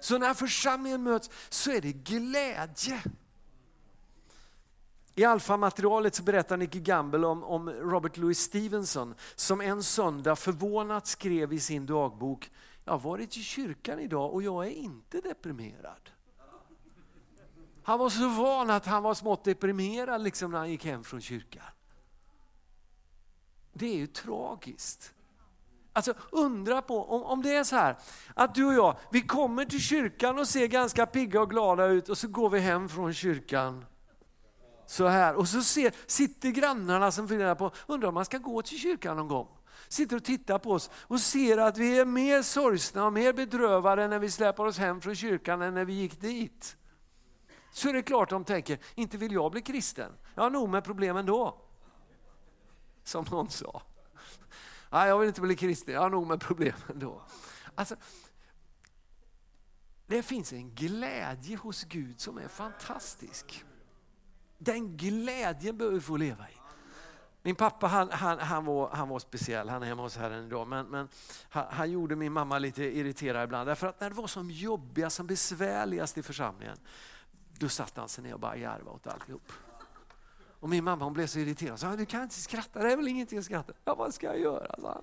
Så när församlingen möts så är det glädje. I Alfa-materialet så berättar Nicky Gamble om, om Robert Louis Stevenson som en söndag förvånat skrev i sin dagbok, jag har varit i kyrkan idag och jag är inte deprimerad. Han var så van att han var smått deprimerad liksom när han gick hem från kyrkan. Det är ju tragiskt. Alltså undra på om, om det är så här att du och jag, vi kommer till kyrkan och ser ganska pigga och glada ut och så går vi hem från kyrkan så här. Och så ser, sitter grannarna som funderar på, undrar om man ska gå till kyrkan någon gång. Sitter och tittar på oss och ser att vi är mer sorgsna och mer bedrövade när vi släpar oss hem från kyrkan än när vi gick dit. Så är det klart de tänker, inte vill jag bli kristen. Jag har nog med problem ändå. Som någon sa. Nej, jag vill inte bli kristen, jag har nog med problem ändå. Alltså, det finns en glädje hos Gud som är fantastisk. Den glädjen behöver vi få leva i. Min pappa han, han, han, var, han var speciell, han är hemma hos Herren idag, men, men han, han, gjorde min mamma lite irriterad ibland. Därför att när det var som jobbigast, som besvärligast i församlingen, då satt han sig ner och bara garvade åt alltihop. Och min mamma hon blev så irriterad, Så, sa du kan inte skratta, det är väl ingenting att skratta. Ja, vad ska jag göra? Så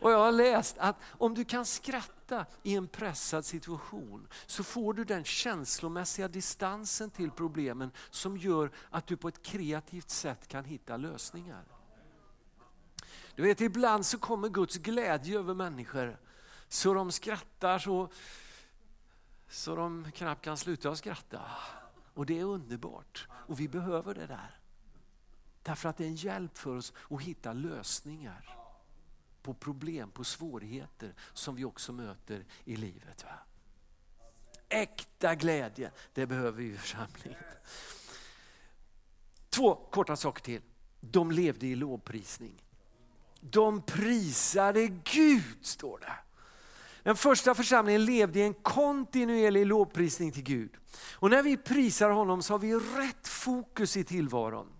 och jag har läst att om du kan skratta i en pressad situation så får du den känslomässiga distansen till problemen som gör att du på ett kreativt sätt kan hitta lösningar. Du vet ibland så kommer Guds glädje över människor så de skrattar så, så de knappt kan sluta att skratta. Och det är underbart och vi behöver det där. Därför att det är en hjälp för oss att hitta lösningar på problem, på svårigheter som vi också möter i livet. Va? Äkta glädje, det behöver vi i församlingen. Två korta saker till. De levde i lovprisning. De prisade Gud, står det. Den första församlingen levde i en kontinuerlig lovprisning till Gud. Och när vi prisar honom så har vi rätt fokus i tillvaron.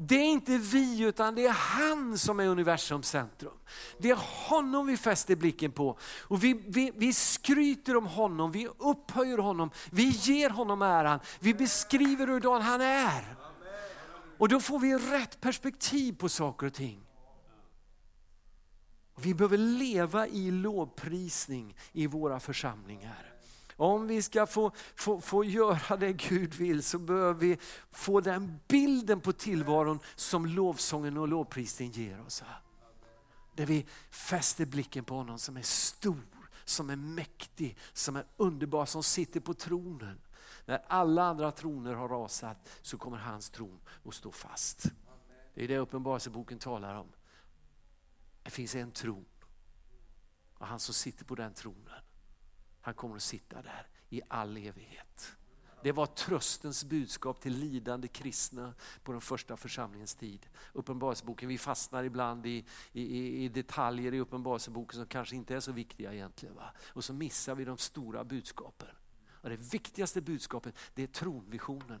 Det är inte vi utan det är han som är universums centrum. Det är honom vi fäster blicken på. Och vi, vi, vi skryter om honom, vi upphöjer honom, vi ger honom äran, vi beskriver hur han är. Och då får vi rätt perspektiv på saker och ting. Vi behöver leva i lovprisning i våra församlingar. Om vi ska få, få, få göra det Gud vill så behöver vi få den bilden på tillvaron som lovsången och lovprisningen ger oss. Där vi fäster blicken på honom som är stor, som är mäktig, som är underbar, som sitter på tronen. När alla andra troner har rasat så kommer hans tron att stå fast. Det är det Uppenbarelseboken talar om. Det finns en tron och han som sitter på den tronen han kommer att sitta där i all evighet. Det var tröstens budskap till lidande kristna på den första församlingens tid. Uppenbarelseboken, vi fastnar ibland i, i, i detaljer i Uppenbarelseboken som kanske inte är så viktiga egentligen. Va? Och så missar vi de stora budskapen. Och det viktigaste budskapet det är tronvisionen.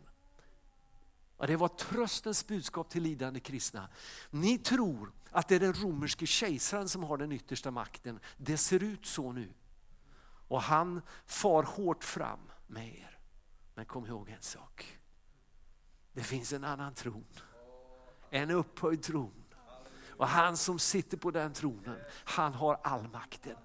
Och det var tröstens budskap till lidande kristna. Ni tror att det är den romerske kejsaren som har den yttersta makten. Det ser ut så nu. Och han far hårt fram med er. Men kom ihåg en sak. Det finns en annan tron. En upphöjd tron. Och han som sitter på den tronen, han har all makten.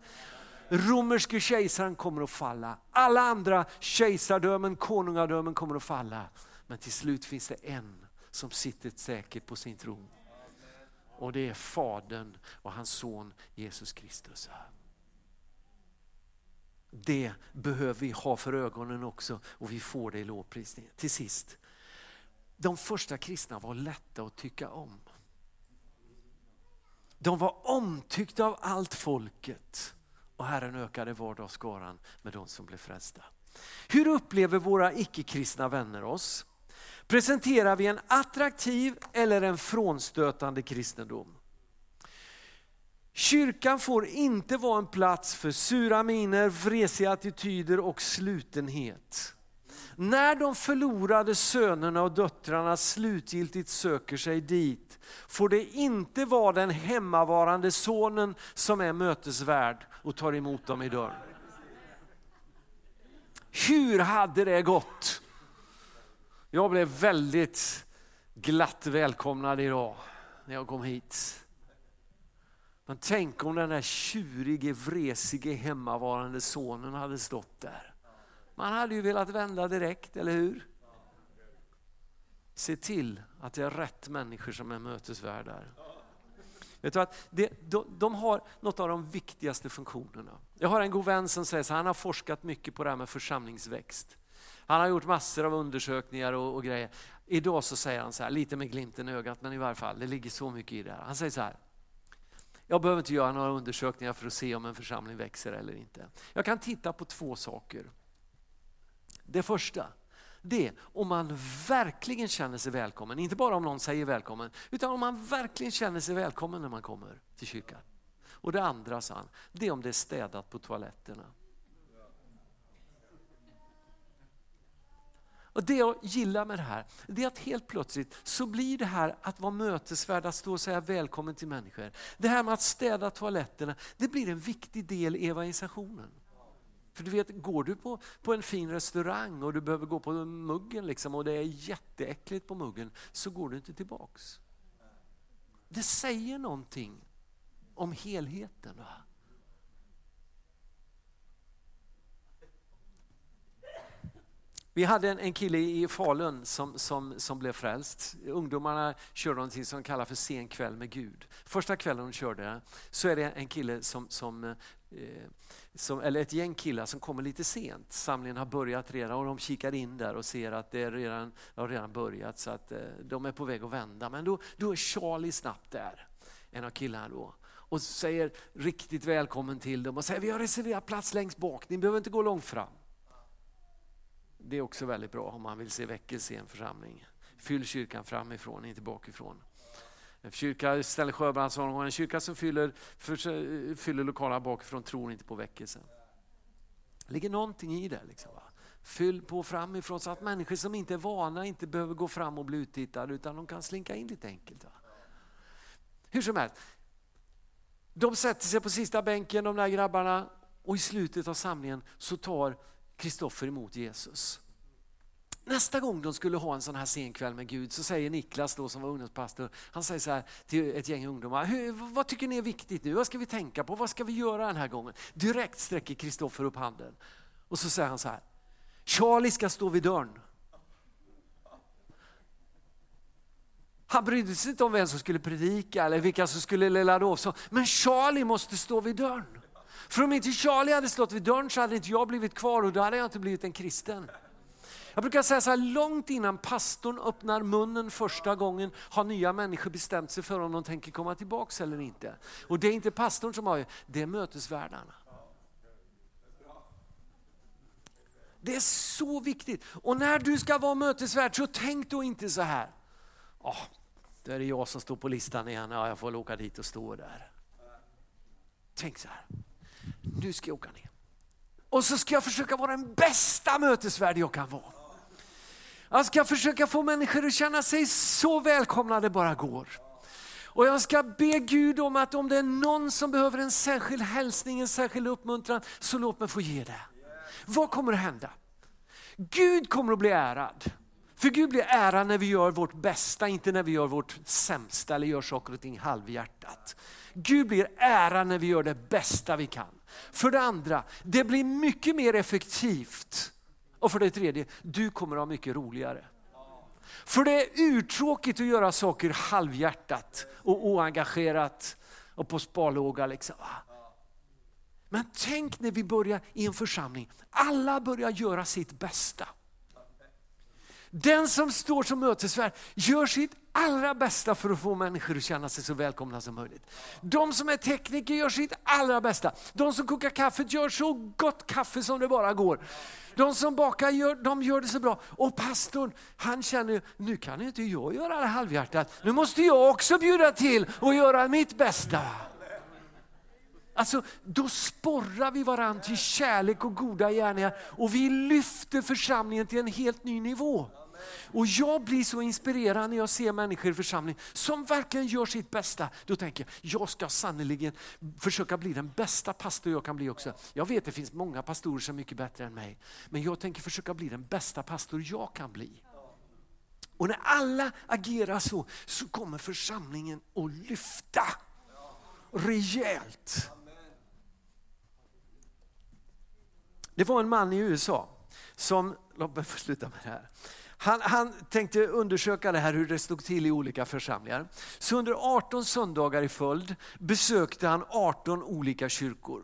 Romerske kejsaren kommer att falla. Alla andra kejsardömen, konungadömen kommer att falla. Men till slut finns det en som sitter säkert på sin tron. Och det är Fadern och hans son Jesus Kristus. Det behöver vi ha för ögonen också och vi får det i lovprisningen. Till sist, de första kristna var lätta att tycka om. De var omtyckta av allt folket och Herren ökade vardagsskaran med de som blev frälsta. Hur upplever våra icke-kristna vänner oss? Presenterar vi en attraktiv eller en frånstötande kristendom? Kyrkan får inte vara en plats för sura miner, vresiga attityder och slutenhet. När de förlorade sönerna och döttrarna slutgiltigt söker sig dit får det inte vara den hemmavarande sonen som är mötesvärd och tar emot dem i dörren. Hur hade det gått? Jag blev väldigt glatt välkomnad idag när jag kom hit. Men tänk om den där tjurige, vresige, hemmavarande sonen hade stått där. Man hade ju velat vända direkt, eller hur? Se till att det är rätt människor som är mötesvärdar. Vet du att det, de, de, har något av de viktigaste funktionerna. Jag har en god vän som säger så han har forskat mycket på det här med församlingsväxt. Han har gjort massor av undersökningar och, och grejer. Idag så säger han så här, lite med glimten i ögat, men i varje fall, det ligger så mycket i det här. Han säger så här, jag behöver inte göra några undersökningar för att se om en församling växer eller inte. Jag kan titta på två saker. Det första, det är om man verkligen känner sig välkommen. Inte bara om någon säger välkommen, utan om man verkligen känner sig välkommen när man kommer till kyrkan. Och det andra, sa han, det är om det är städat på toaletterna. Och Det jag gillar med det här, det är att helt plötsligt så blir det här att vara mötesvärd, att stå och säga välkommen till människor. Det här med att städa toaletterna, det blir en viktig del i evangelisationen. För du vet, går du på, på en fin restaurang och du behöver gå på muggen liksom, och det är jätteäckligt på muggen, så går du inte tillbaks. Det säger någonting om helheten. Va? Vi hade en, en kille i Falun som, som, som blev frälst. Ungdomarna körde någonting som de kallar för sen kväll med Gud. Första kvällen de körde så är det en kille som, som, eh, som, eller ett gäng killar som kommer lite sent. Samlingen har börjat redan och de kikar in där och ser att det redan, har redan börjat så att eh, de är på väg att vända. Men då, då är Charlie snabbt där, en av killarna då och säger riktigt välkommen till dem och säger vi har reserverat plats längst bak, ni behöver inte gå långt fram. Det är också väldigt bra om man vill se väckelse i en församling. Fyll kyrkan framifrån, inte bakifrån. En kyrka, ställer Sjöbrandsson, en kyrka som fyller, för, fyller lokalerna bakifrån tror inte på väckelse. Det ligger någonting i det. Liksom, va? Fyll på framifrån så att människor som inte är vana inte behöver gå fram och bli uttittade utan de kan slinka in lite enkelt. Va? Hur som helst, de sätter sig på sista bänken de där grabbarna och i slutet av samlingen så tar Kristoffer emot Jesus. Nästa gång de skulle ha en sån här senkväll med Gud så säger Niklas då som var ungdomspastor, han säger så här till ett gäng ungdomar, vad tycker ni är viktigt nu? Vad ska vi tänka på? Vad ska vi göra den här gången? Direkt sträcker Kristoffer upp handen och så säger han så här, Charlie ska stå vid dörren. Han brydde sig inte om vem som skulle predika eller vilka som skulle leda lovsång, men Charlie måste stå vid dörren. För om inte Charlie hade stått vid dörren så hade inte jag blivit kvar och då hade jag inte blivit en kristen. Jag brukar säga så här, långt innan pastorn öppnar munnen första gången har nya människor bestämt sig för om de tänker komma tillbaks eller inte. Och det är inte pastorn som har det är mötesvärdarna. Det är så viktigt. Och när du ska vara mötesvärd så tänk då inte så här. Oh, då är det jag som står på listan igen, ja, jag får åka dit och stå där. Tänk så här nu ska jag åka ner. Och så ska jag försöka vara den bästa mötesvärd jag kan vara. Jag ska försöka få människor att känna sig så välkomna det bara går. Och jag ska be Gud om att om det är någon som behöver en särskild hälsning, en särskild uppmuntran, så låt mig få ge det. Vad kommer att hända? Gud kommer att bli ärad. För Gud blir ärad när vi gör vårt bästa, inte när vi gör vårt sämsta eller gör saker och ting halvhjärtat. Gud blir ära när vi gör det bästa vi kan. För det andra, det blir mycket mer effektivt. Och för det tredje, du kommer att ha mycket roligare. För det är urtråkigt att göra saker halvhjärtat och oengagerat och på sparlåga. Liksom. Men tänk när vi börjar i en församling, alla börjar göra sitt bästa. Den som står som mötesvärd gör sitt allra bästa för att få människor att känna sig så välkomna som möjligt. De som är tekniker gör sitt allra bästa. De som kokar kaffet gör så gott kaffe som det bara går. De som bakar gör, de gör det så bra. Och pastorn, han känner, nu kan inte jag göra det halvhjärtat. Nu måste jag också bjuda till och göra mitt bästa. Alltså, då sporrar vi varandra till kärlek och goda gärningar och vi lyfter församlingen till en helt ny nivå. Och jag blir så inspirerad när jag ser människor i församlingen som verkligen gör sitt bästa. Då tänker jag, jag ska sannerligen försöka bli den bästa pastor jag kan bli också. Jag vet att det finns många pastorer som är mycket bättre än mig. Men jag tänker försöka bli den bästa pastor jag kan bli. Och när alla agerar så, så kommer församlingen att lyfta rejält. Det var en man i USA som, låt mig få sluta med det här. Han, han, tänkte undersöka det här hur det stod till i olika församlingar. Så under 18 söndagar i följd besökte han 18 olika kyrkor.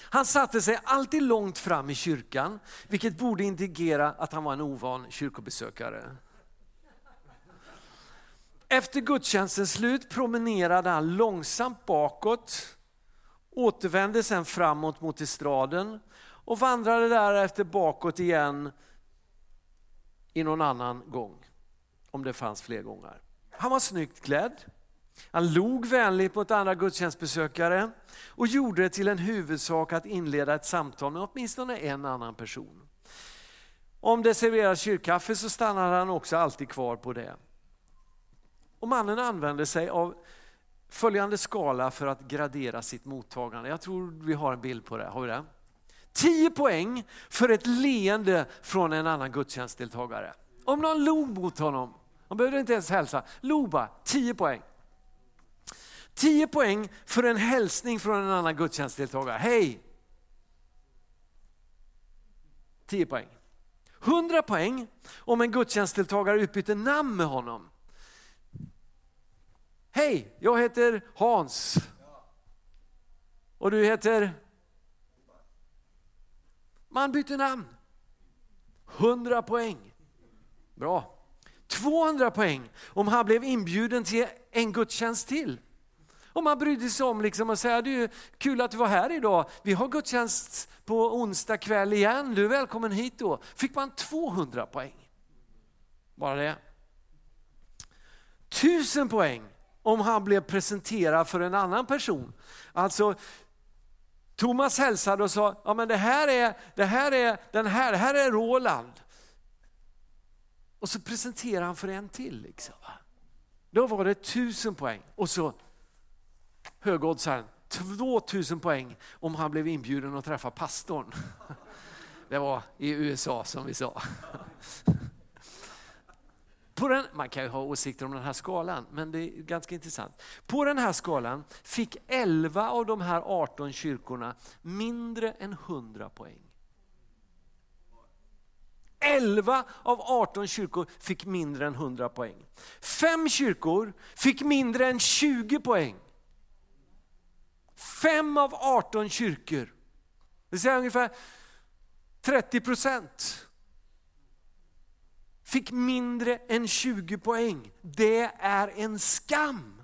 Han satte sig alltid långt fram i kyrkan, vilket borde indikera att han var en ovan kyrkobesökare. Efter gudstjänstens slut promenerade han långsamt bakåt, återvände sen framåt mot estraden och vandrade därefter bakåt igen i någon annan gång. Om det fanns fler gånger. Han var snyggt klädd. Han log vänligt mot andra gudstjänstbesökare och gjorde det till en huvudsak att inleda ett samtal med åtminstone en annan person. Om det serveras kyrkkaffe så stannade han också alltid kvar på det. Och mannen använde sig av följande skala för att gradera sitt mottagande. Jag tror vi har en bild på det. Har vi det? 10 poäng för ett leende från en annan gudstjänstdeltagare. Om någon log mot honom, han behövde inte ens hälsa, log bara, 10 poäng. 10 poäng för en hälsning från en annan gudstjänstdeltagare. Hej! 10 poäng. 100 poäng om en gudstjänstdeltagare utbyter namn med honom. Hej, jag heter Hans. Och du heter? Man byter namn. 100 poäng. Bra. 200 poäng om han blev inbjuden till en gudstjänst till. Om man brydde sig om liksom att säga, du, kul att du var här idag, vi har gudstjänst på onsdag kväll igen, du är välkommen hit då. Fick man 200 poäng. Bara det. 1000 poäng om han blev presenterad för en annan person. Alltså Thomas hälsade och sa, ja men det här är, det här är, den här, det här är Roland. Och så presenterade han för en till. Liksom. Då var det tusen poäng och så högoddsaren 2000 poäng om han blev inbjuden att träffa pastorn. Det var i USA som vi sa. På den, man kan ju ha åsikter om den här skalan, men det är ganska intressant. På den här skalan fick 11 av de här 18 kyrkorna mindre än 100 poäng. 11 av 18 kyrkor fick mindre än 100 poäng. Fem kyrkor fick mindre än 20 poäng. Fem av 18 kyrkor, det vill säga ungefär 30 procent fick mindre än 20 poäng. Det är en skam.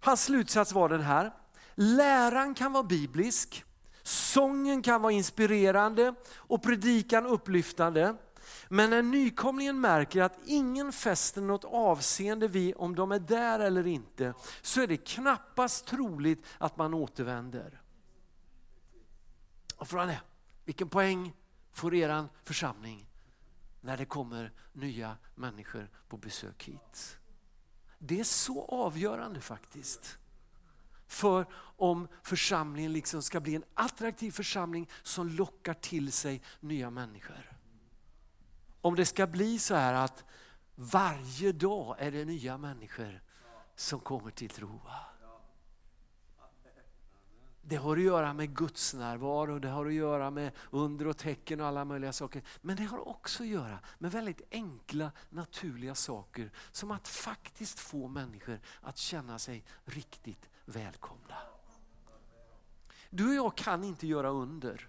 Hans slutsats var den här. Läran kan vara biblisk, sången kan vara inspirerande och predikan upplyftande. Men när nykomlingen märker att ingen fäster något avseende vid om de är där eller inte, så är det knappast troligt att man återvänder. Och frågan är, vilken poäng får er församling när det kommer nya människor på besök hit. Det är så avgörande faktiskt. För om församlingen liksom ska bli en attraktiv församling som lockar till sig nya människor. Om det ska bli så här att varje dag är det nya människor som kommer till tro. Det har att göra med Guds närvaro, det har att göra med under och tecken och alla möjliga saker. Men det har också att göra med väldigt enkla, naturliga saker. Som att faktiskt få människor att känna sig riktigt välkomna. Du och jag kan inte göra under.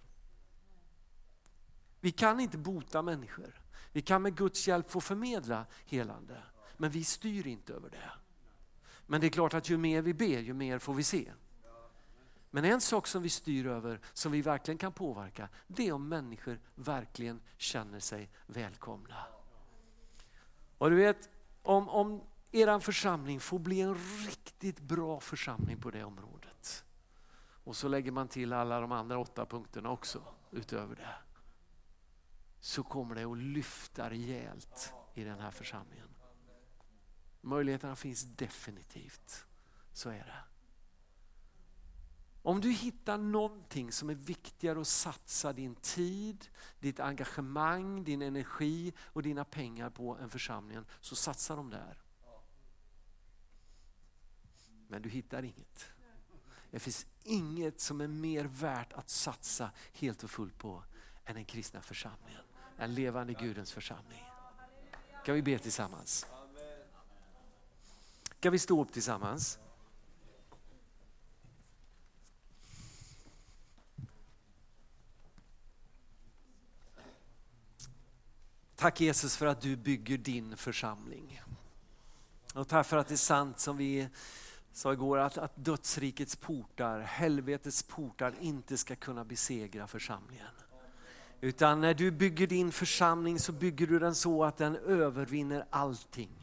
Vi kan inte bota människor. Vi kan med Guds hjälp få förmedla helande, men vi styr inte över det. Men det är klart att ju mer vi ber, ju mer får vi se. Men en sak som vi styr över, som vi verkligen kan påverka, det är om människor verkligen känner sig välkomna. Och du vet, om, om er församling får bli en riktigt bra församling på det området. Och så lägger man till alla de andra åtta punkterna också utöver det. Så kommer det att lyfta rejält i den här församlingen. Möjligheterna finns definitivt. Så är det. Om du hittar någonting som är viktigare att satsa din tid, ditt engagemang, din energi och dina pengar på än församlingen, så satsa dem där. Men du hittar inget. Det finns inget som är mer värt att satsa helt och fullt på än den kristna församlingen. Den levande Gudens församling. Kan vi be tillsammans? Kan vi stå upp tillsammans? Tack Jesus för att du bygger din församling. Och tack för att det är sant som vi sa igår, att, att dödsrikets portar, helvetets portar inte ska kunna besegra församlingen. Utan när du bygger din församling så bygger du den så att den övervinner allting.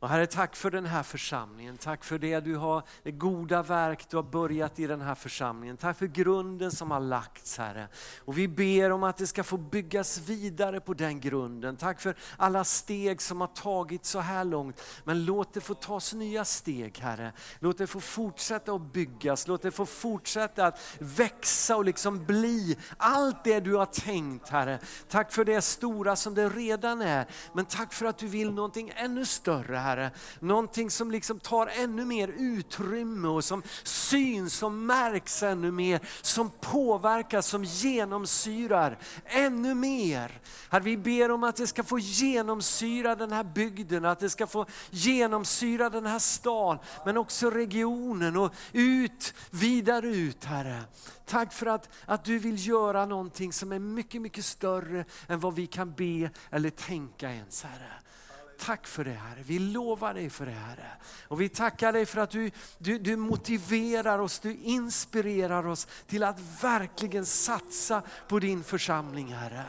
Och Herre, tack för den här församlingen. Tack för det du har, det goda verk du har börjat i den här församlingen. Tack för grunden som har lagts Herre. Och vi ber om att det ska få byggas vidare på den grunden. Tack för alla steg som har tagits så här långt. Men låt det få tas nya steg Herre. Låt det få fortsätta att byggas. Låt det få fortsätta att växa och liksom bli allt det du har tänkt Herre. Tack för det stora som det redan är. Men tack för att du vill någonting ännu större Herre. Herre. Någonting som liksom tar ännu mer utrymme och som syns, som märks ännu mer, som påverkar, som genomsyrar ännu mer. Herre, vi ber om att det ska få genomsyra den här bygden, att det ska få genomsyra den här stan, men också regionen och ut, vidare ut Herre. Tack för att, att du vill göra någonting som är mycket, mycket större än vad vi kan be eller tänka ens Herre tack för det Herre. Vi lovar dig för det Herre. Och vi tackar dig för att du, du, du motiverar oss, du inspirerar oss till att verkligen satsa på din församling Herre.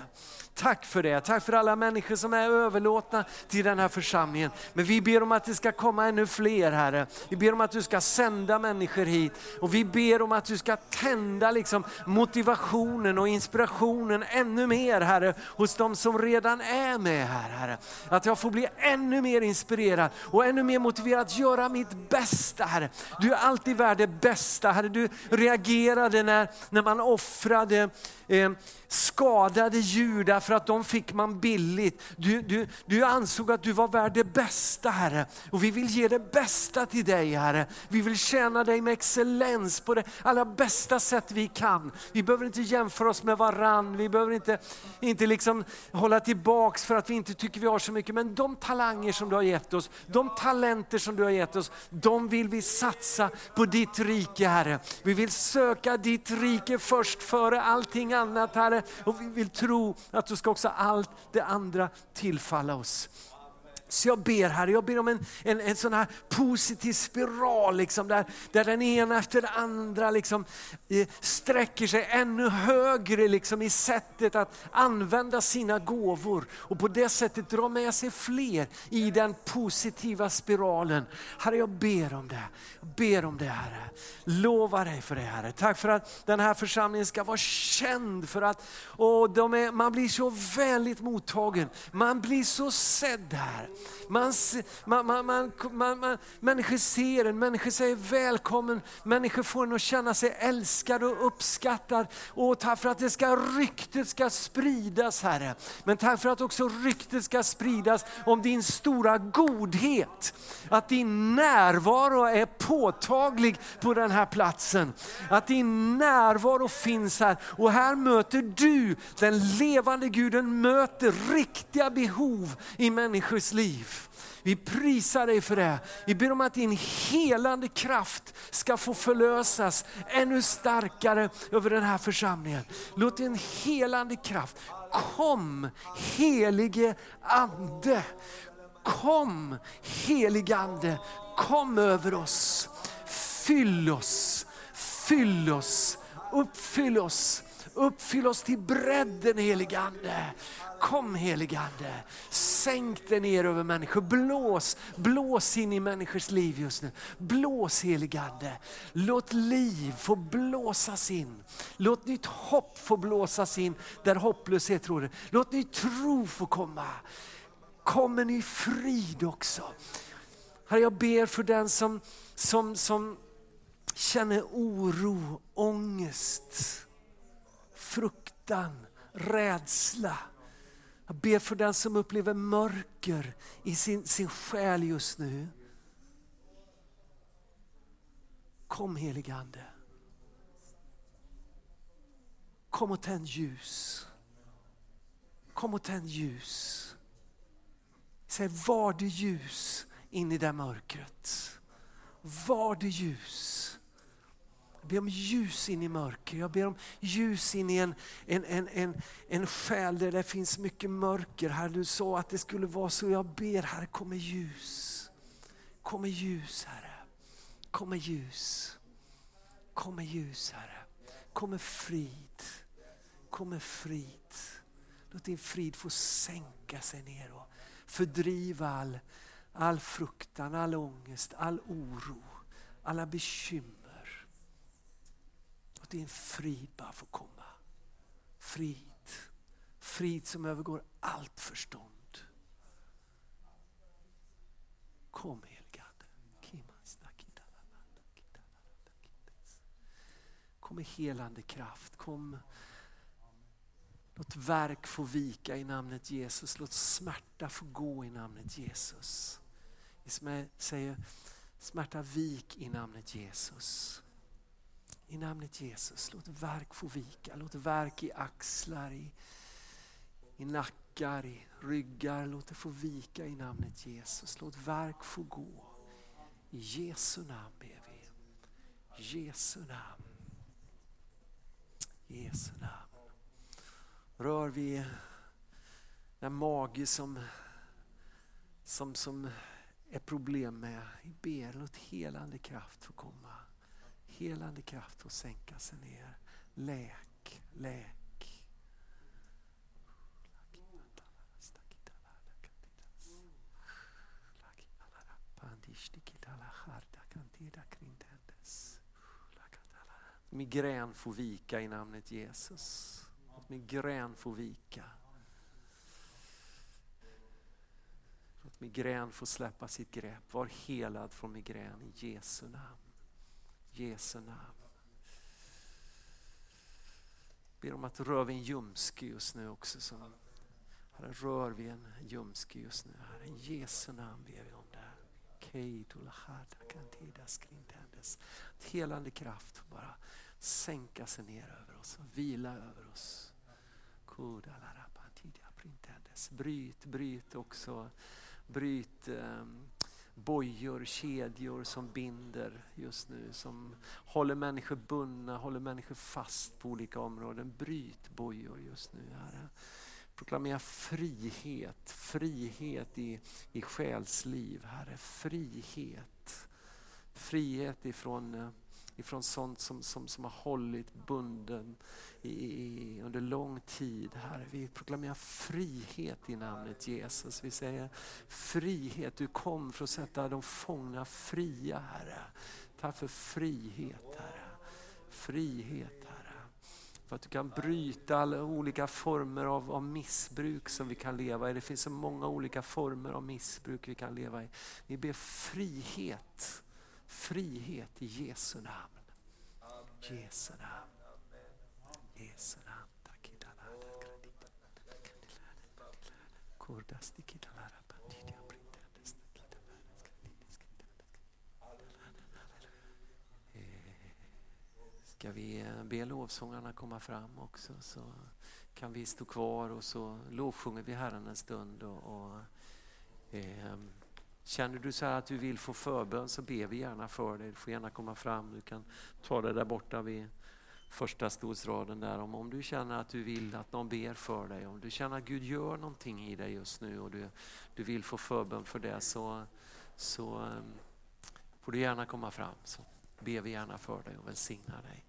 Tack för det. Tack för alla människor som är överlåtna till den här församlingen. Men vi ber om att det ska komma ännu fler Herre. Vi ber om att du ska sända människor hit och vi ber om att du ska tända liksom motivationen och inspirationen ännu mer Herre hos de som redan är med här Herre. Att jag får bli ännu mer inspirerad och ännu mer motiverad att göra mitt bästa Herre. Du är alltid värd det bästa Herre. Du reagerade när, när man offrade eh, skadade djur därför att de fick man billigt. Du, du, du ansåg att du var värd det bästa Herre och vi vill ge det bästa till dig Herre. Vi vill tjäna dig med excellens på det allra bästa sätt vi kan. Vi behöver inte jämföra oss med varann, vi behöver inte, inte liksom hålla tillbaks för att vi inte tycker vi har så mycket. Men de talanger som du har gett oss, de talenter som du har gett oss, de vill vi satsa på ditt rike Herre. Vi vill söka ditt rike först före allting annat Herre och vi vill tro att du ska också allt det andra tillfalla oss. Så jag ber Herre, jag ber om en, en, en sån här positiv spiral liksom, där, där den ena efter den andra liksom, sträcker sig ännu högre liksom, i sättet att använda sina gåvor och på det sättet dra med sig fler i den positiva spiralen. Herre jag ber om det, jag ber om det Herre. Lova dig för det Herre. Tack för att den här församlingen ska vara känd för att och de är, man blir så vänligt mottagen, man blir så sedd här. Man, man, man, man, man, man, människor ser en, människor säger välkommen, människor får en att känna sig älskad och uppskattad. Och tack för att det ska, ryktet ska spridas Herre. Men tack för att också ryktet ska spridas om din stora godhet. Att din närvaro är påtaglig på den här platsen. Att din närvaro finns här och här möter du, den levande Guden möter riktiga behov i människors liv liv. Vi prisar dig för det. Vi ber om att din helande kraft ska få förlösas ännu starkare över den här församlingen. Låt din helande kraft, kom helige Ande. Kom helige Ande, kom över oss. Fyll oss, fyll oss, uppfyll oss. Uppfyll oss till bredden helige Ande. Kom helige Ande, sänk dig ner över människor. Blås, blås in i människors liv just nu. Blås helige Ande. Låt liv få blåsas in. Låt nytt hopp få blåsas in där hopplöshet råder. Låt ny tro få komma. Kom med ny frid också. Herre, jag ber för den som, som, som känner oro, ångest, fruktan, rädsla. Jag ber för den som upplever mörker i sin, sin själ just nu. Kom helige Ande. Kom och tänd ljus. Kom och tänd ljus. Säg var det ljus in i det mörkret. Var det ljus. Jag ber om ljus in i mörker. Jag ber om ljus in i en, en, en, en, en själ där det finns mycket mörker. Herre, du sa att det skulle vara så. Jag ber, Herre, kom med ljus. Kom med ljus, Herre. Kom med ljus. Kom med ljus, Herre. Kom med frid. Kom med frid. Låt din frid få sänka sig ner och fördriva all, all fruktan, all ångest, all oro, alla bekymmer din frid bara få komma. Frid. Frid som övergår allt förstånd. Kom helgande. Kom med helande kraft. Kom. Låt verk få vika i namnet Jesus. Låt smärta få gå i namnet Jesus. Ismael säger smärta vik i namnet Jesus. I namnet Jesus, låt verk få vika. Låt verk i axlar, i, i nackar, i ryggar. Låt det få vika i namnet Jesus. Låt verk få gå. I Jesu namn ber vi. Jesu namn. Jesu namn. Rör vi den mage som, som, som är problem med. Vi ber, låt helande kraft få komma helande kraft att sänka sig ner. Läk, läk. Migrän får vika i namnet Jesus. Låt migrän få vika. Låt migrän få släppa sitt grepp. Var helad från migrän i Jesu namn. Jesu namn. Ber om att rör vid en ljumske just nu också. Så. Herre, rör vid en ljumske just nu. Herre, i Jesu namn ber vi om det. Att helande kraft bara sänka sig ner över oss och vila över oss. Bryt, bryt också. Bryt um, bojor, kedjor som binder just nu, som håller människor bundna, håller människor fast på olika områden. Bryt bojor just nu, Herre. Proklamera frihet, frihet i, i själsliv, Herre. Frihet. Frihet ifrån eh, ifrån sånt som, som, som har hållit bunden i, i, under lång tid. Herre, vi proklamerar frihet i namnet Jesus. Vi säger frihet, du kom för att sätta de fångna fria Herre. Tack för frihet Herre. Frihet Herre. För att du kan bryta alla olika former av, av missbruk som vi kan leva i. Det finns så många olika former av missbruk vi kan leva i. Vi ber frihet frihet i Jesu namn. Jesu namn. Jesu namn. Ska vi be lovsångarna komma fram också så kan vi stå kvar och så lovsjunger vi Herren en stund och, och eh, känner du så att du vill få förbön så ber vi gärna för dig. Du får gärna komma fram. Du kan ta det där borta vid första stolsraden där. Om, om du känner att du vill att någon ber för dig, om du känner att Gud gör någonting i dig just nu och du, du vill få förbön för det så, så um, får du gärna komma fram. Så ber vi gärna för dig och välsignar dig.